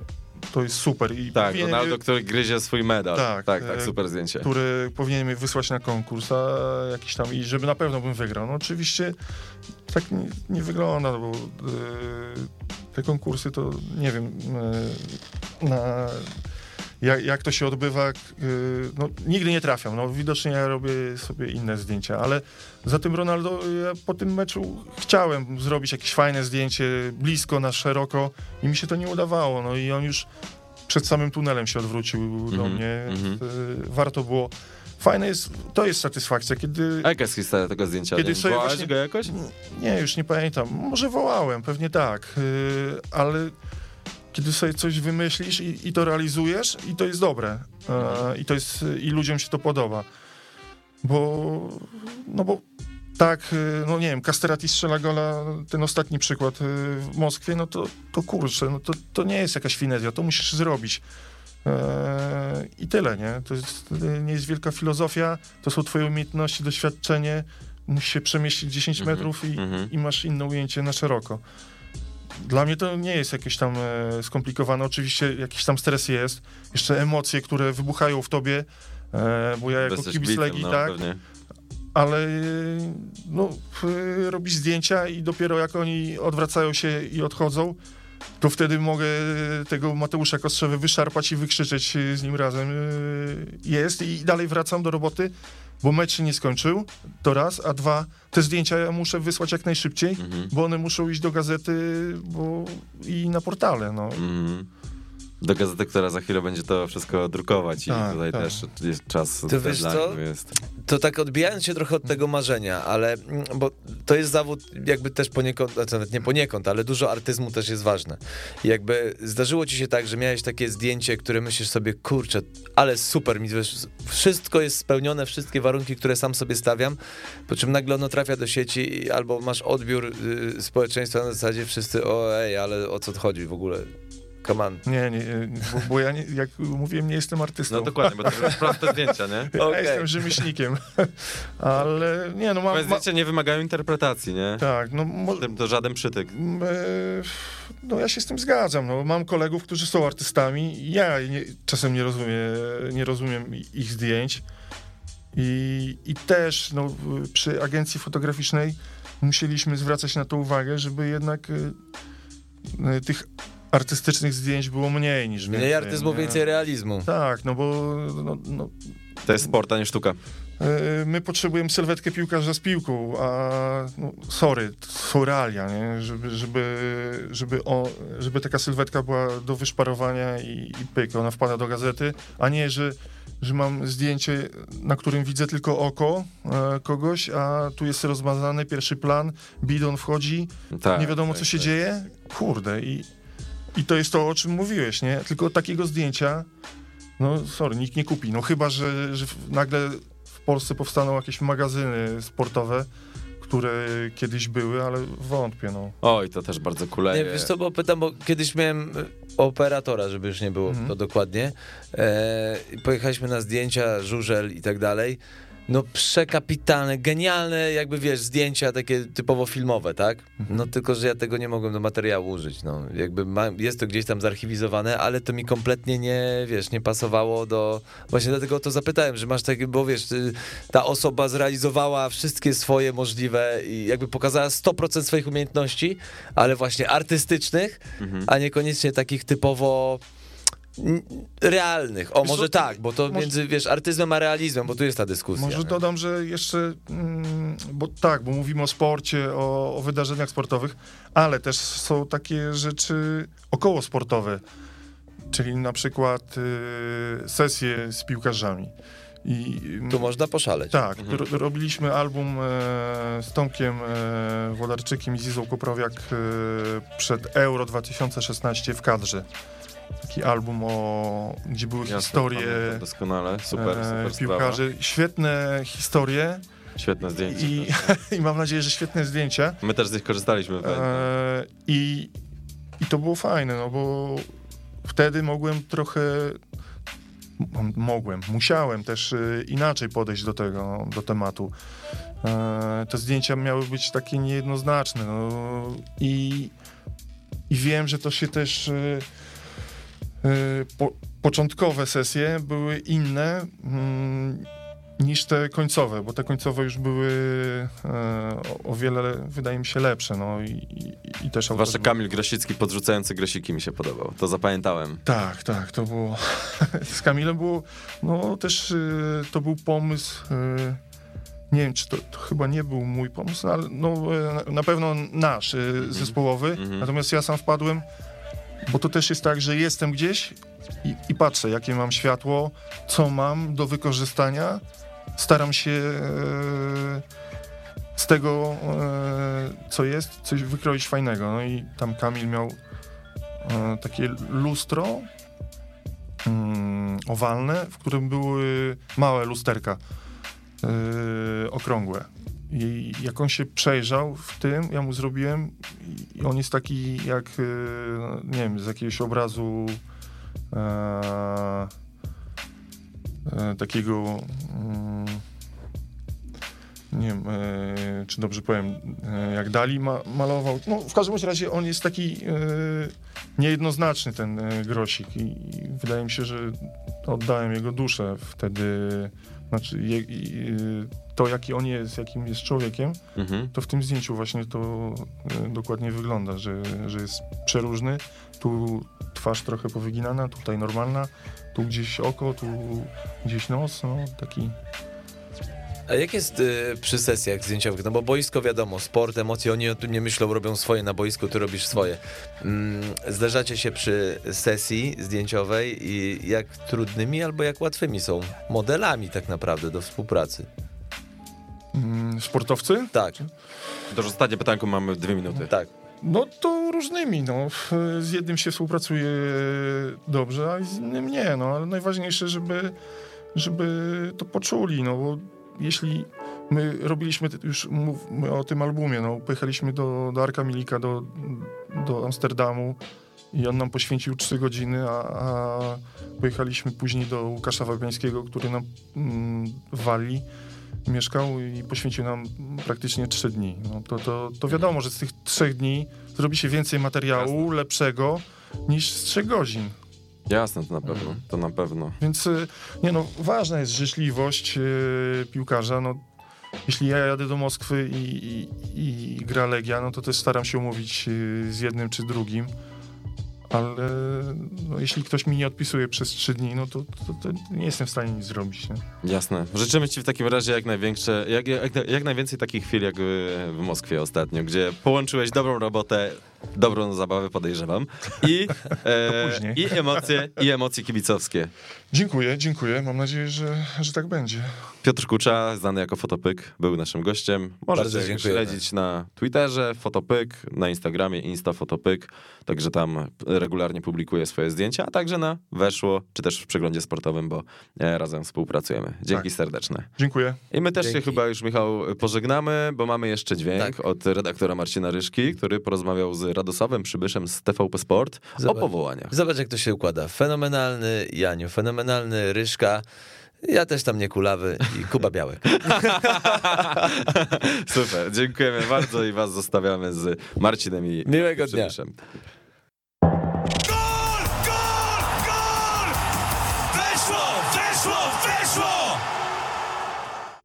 S6: yy, to jest super. I
S5: Tak, Ronaldo, który gryzie swój medal. Tak,
S6: Tak,
S5: tak, super zdjęcie.
S6: który powinien mnie wysłać na konkurs, a jakiś tam, i żeby na pewno bym wygrał. No oczywiście tak nie, nie wygląda, bo yy, te konkursy to nie wiem, yy, na, jak, jak to się odbywa, yy, no nigdy nie trafiam. No widocznie ja robię sobie inne zdjęcia, ale za tym Ronaldo ja po tym meczu chciałem zrobić jakieś fajne zdjęcie blisko, na szeroko i mi się to nie udawało. No i on już przed samym tunelem się odwrócił do
S5: Mhm,
S6: mnie.
S5: mhm.
S6: Y, Warto było. Fajne jest, to jest satysfakcja, kiedy...
S5: A jaka jest historia tego zdjęcia?
S6: Kiedy sobie
S5: wołałeś
S6: właśnie-
S5: go jakoś?
S6: Nie, już nie pamiętam. Może wołałem, pewnie tak, y, ale kiedy sobie coś wymyślisz i, i to realizujesz i to jest dobre
S5: Mhm.
S6: y, i to jest, i ludziom się to podoba, bo no bo tak, y, no nie wiem, Casterati strzela gola, ten ostatni przykład y, w Moskwie, no to, to kurczę, no to, to nie jest jakaś finezja, to musisz zrobić. Eee, I tyle, nie? To jest, nie jest wielka filozofia, to są twoje umiejętności, doświadczenie, musisz się przemieścić 10
S5: Mhm,
S6: metrów i,
S5: mhm.
S6: i masz inne ujęcie na szeroko. Dla mnie to nie jest jakieś tam e, skomplikowane. Oczywiście jakiś tam stres jest, jeszcze emocje, które wybuchają w tobie, e, bo ja jako
S5: Jesteś
S6: kibic
S5: bicem,
S6: Legii,
S5: no,
S6: tak,
S5: pewnie.
S6: ale no, y, robisz zdjęcia i dopiero jak oni odwracają się i odchodzą, to wtedy mogę tego Mateusza Kostrzewę wyszarpać i wykrzyczeć z nim razem. y, Jest i dalej wracam do roboty, bo mecz się nie skończył, to raz, a dwa, te zdjęcia ja muszę wysłać jak najszybciej,
S5: Mhm.
S6: bo one muszą iść do gazety bo, i na portale. No.
S5: Mhm. do gazety, która za chwilę będzie to wszystko drukować i
S6: Tak,
S5: tutaj
S6: tak.
S5: też jest czas
S4: To wiesz co?
S5: jest.
S4: To tak odbijając się trochę od tego marzenia, ale mm, bo to jest zawód jakby też poniekąd, znaczy nawet nie poniekąd, ale dużo artyzmu też jest ważne. Jakby zdarzyło ci się tak, że miałeś takie zdjęcie, które myślisz sobie, kurczę, ale super, mi wszystko jest spełnione, wszystkie warunki, które sam sobie stawiam, po czym nagle ono trafia do sieci albo masz odbiór y, społeczeństwa na zasadzie wszyscy, o ej, ale o co chodzi w ogóle? Come on.
S6: Nie, nie, bo, bo ja, nie, jak mówiłem, nie jestem artystą.
S5: No dokładnie, bo to są proste zdjęcia, nie? *laughs*
S6: Ja
S4: Okej.
S6: jestem rzemieślnikiem. *laughs* Ale nie, no mam... Ma,
S5: zdjęcia nie wymagają interpretacji, nie?
S6: tak, no mo,
S5: to żaden przytyk.
S6: e, no ja się z tym zgadzam. No, mam kolegów, którzy są artystami. Ja nie, czasem nie rozumiem, nie rozumiem ich zdjęć. I, I też no, przy agencji fotograficznej musieliśmy zwracać na to uwagę, żeby jednak y, y, tych artystycznych zdjęć było mniej niż więcej.
S4: Mniej artyzmu,
S6: nie?
S4: więcej realizmu.
S6: Tak, no bo no, no,
S5: To jest sport, a nie sztuka.
S6: e, my potrzebujemy sylwetkę piłkarza z piłką, a no, sorry, to są realia, nie? Żeby, żeby, żeby, o, żeby taka sylwetka była do wyszparowania i, i pyk, ona wpada do gazety, a nie, że, że mam zdjęcie, na którym widzę tylko oko e, kogoś, a tu jest rozmazany pierwszy plan, bidon wchodzi,
S5: Tak,
S6: nie wiadomo
S5: tak,
S6: co się
S5: tak.
S6: dzieje. Kurde, i, i to jest to, o czym mówiłeś, nie? Tylko takiego zdjęcia, no sorry, nikt nie kupi. No chyba, że, że nagle w Polsce powstaną jakieś magazyny sportowe, które kiedyś były, ale wątpię, no.
S5: Oj, to też bardzo
S4: Nie,
S5: kuleje.
S4: wiesz co, bo pytam, bo kiedyś miałem y, operatora, żeby już nie było
S6: Mhm.
S4: to dokładnie. E, pojechaliśmy na zdjęcia, żużel i tak dalej. No przekapitalne, genialne, jakby wiesz, zdjęcia takie typowo filmowe, tak? No tylko, że ja tego nie mogłem do materiału użyć, no. Jakby ma, jest to gdzieś tam zarchiwizowane, ale to mi kompletnie nie, wiesz, nie pasowało do... Właśnie dlatego o to zapytałem, że masz takie, bo wiesz, y, ta osoba zrealizowała wszystkie swoje możliwe i jakby pokazała 100% swoich umiejętności, ale właśnie artystycznych,
S5: Mhm.
S4: a niekoniecznie takich typowo realnych. O, może tak, bo to między, wiesz, artyzmem a realizmem, bo tu jest ta dyskusja.
S6: Może
S4: nie?
S6: dodam, że jeszcze, mm, bo tak, bo mówimy o sporcie, o, o wydarzeniach sportowych, ale też są takie rzeczy około sportowe, czyli na przykład y, sesje z piłkarzami. I,
S4: Tu można poszaleć.
S6: Tak, ro- robiliśmy album e, z Tomkiem e, Włodarczykiem i Zizą Koprowiak e, przed Euro 2016 w kadrze. Taki album, o, gdzie były
S5: Jasne,
S6: historie
S5: pamiętam Doskonale, super,
S6: e,
S5: super sprawa.
S6: piłkarzy. Świetne historie
S5: Świetne zdjęcie.
S6: i, *laughs* i mam nadzieję, że świetne zdjęcia.
S5: My też z nich korzystaliśmy.
S6: E, i, I to było fajne, no bo wtedy mogłem trochę. Mogłem, musiałem też e, inaczej podejść do tego, do tematu. E, te zdjęcia miały być takie niejednoznaczne. No, i, I wiem, że to się też. E, po, początkowe sesje były inne. Mm, niż te końcowe, bo te końcowe już były e, o, o wiele, wydaje mi się, lepsze. No i, i, i też
S5: Zwłaszcza
S6: autorzy-
S5: Kamil Grosicki podrzucający grosiki mi się podobał. To zapamiętałem.
S6: Tak, tak, to było. *laughs* Z Kamilem było. No też e, to był pomysł. e, nie wiem, czy to, to chyba nie był mój pomysł, ale no, na- pewno nasz, e, zespołowy.
S5: Mhm.
S6: Natomiast ja sam wpadłem, bo to też jest tak, że jestem gdzieś i, i patrzę, jakie mam światło, co mam do wykorzystania. Staram się e, z tego, e, co jest, coś wykroić fajnego. No i tam Kamil miał e, takie lustro mm, owalne, w którym były małe lusterka e, okrągłe. I jak on się przejrzał w tym, ja mu zrobiłem i on jest taki jak, e, nie wiem, z jakiegoś obrazu e, e, takiego mm, nie wiem, e, czy dobrze powiem, e, jak Dali ma, malował. No, w każdym razie on jest taki e, niejednoznaczny, ten grosik i, i wydaje mi się, że oddałem jego duszę wtedy, znaczy je, to, jaki on jest, jakim jest człowiekiem,
S5: Mhm.
S6: to w tym zdjęciu właśnie to e, dokładnie wygląda, że, że jest przeróżny. Tu twarz trochę powyginana, tutaj normalna, tu gdzieś oko, tu gdzieś nos, no taki...
S4: A jak jest y, przy sesjach zdjęciowych? No bo boisko wiadomo, sport, emocje, oni o tym nie myślą, robią swoje na boisku, ty robisz swoje. Mm, zdarzacie się przy sesji zdjęciowej i jak trudnymi albo jak łatwymi są modelami tak naprawdę do współpracy?
S6: Mm, Sportowcy?
S4: Tak,
S5: Do ostatnie pytanko mamy dwie minuty.
S4: tak.
S6: No to różnymi, no. Z jednym się współpracuje dobrze, a z innym nie, no. Ale najważniejsze, żeby, żeby to poczuli, no bo jeśli my robiliśmy, już mówmy o tym albumie, no, pojechaliśmy do, do Arka Milika, do, do Amsterdamu i on nam poświęcił trzy godziny, a, a pojechaliśmy później do Łukasza Wabiańskiego, który nam mm, w Walii mieszkał i poświęcił nam praktycznie trzy dni. No to, to, to wiadomo, że z tych trzech dni zrobi się więcej materiału lepszego niż z trzech godzin.
S5: Jasne, to na pewno, to na pewno.
S6: Więc y, nie no, ważna jest życzliwość y, piłkarza. No, jeśli ja jadę do Moskwy i, i, i gra Legia, no to też staram się umówić y, z jednym czy drugim. Ale no, jeśli ktoś mi nie odpisuje przez trzy dni, no to, to, to nie jestem w stanie nic zrobić. Nie?
S5: Jasne. Życzymy ci w takim razie jak największe, jak, jak, jak najwięcej takich chwil jak w, Moskwie ostatnio, gdzie połączyłeś dobrą robotę, dobrą zabawę podejrzewam i, *laughs* e, i emocje, i emocje kibicowskie.
S6: Dziękuję, dziękuję. Mam nadzieję, że, że tak będzie.
S5: Piotr Kucza, znany jako Fotopyk, był naszym gościem. Możecie
S4: dziękujemy.
S5: śledzić na Twitterze Fotopyk, na Instagramie Insta Fotopyk, także tam regularnie publikuje swoje zdjęcia, a także na Weszło, czy też w przeglądzie sportowym, bo e, razem współpracujemy. Dzięki
S6: Tak.
S5: serdeczne.
S6: Dziękuję.
S5: I my też się
S4: Dzięki.
S5: chyba już, Michał, pożegnamy, bo mamy jeszcze dźwięk
S4: Tak.
S5: od redaktora Marcina Ryszki, który porozmawiał z Radosławem Przybyszem z TVP Sport
S4: Zobacz.
S5: o powołaniach.
S4: Zobacz, jak to się układa. Fenomenalny Janiu, fenomenalny Ryszka. Ja też tam nie kulawy i Kuba Białek. *laughs*
S5: Super, dziękujemy bardzo i was zostawiamy z Marcinem i
S4: Miłego dnia.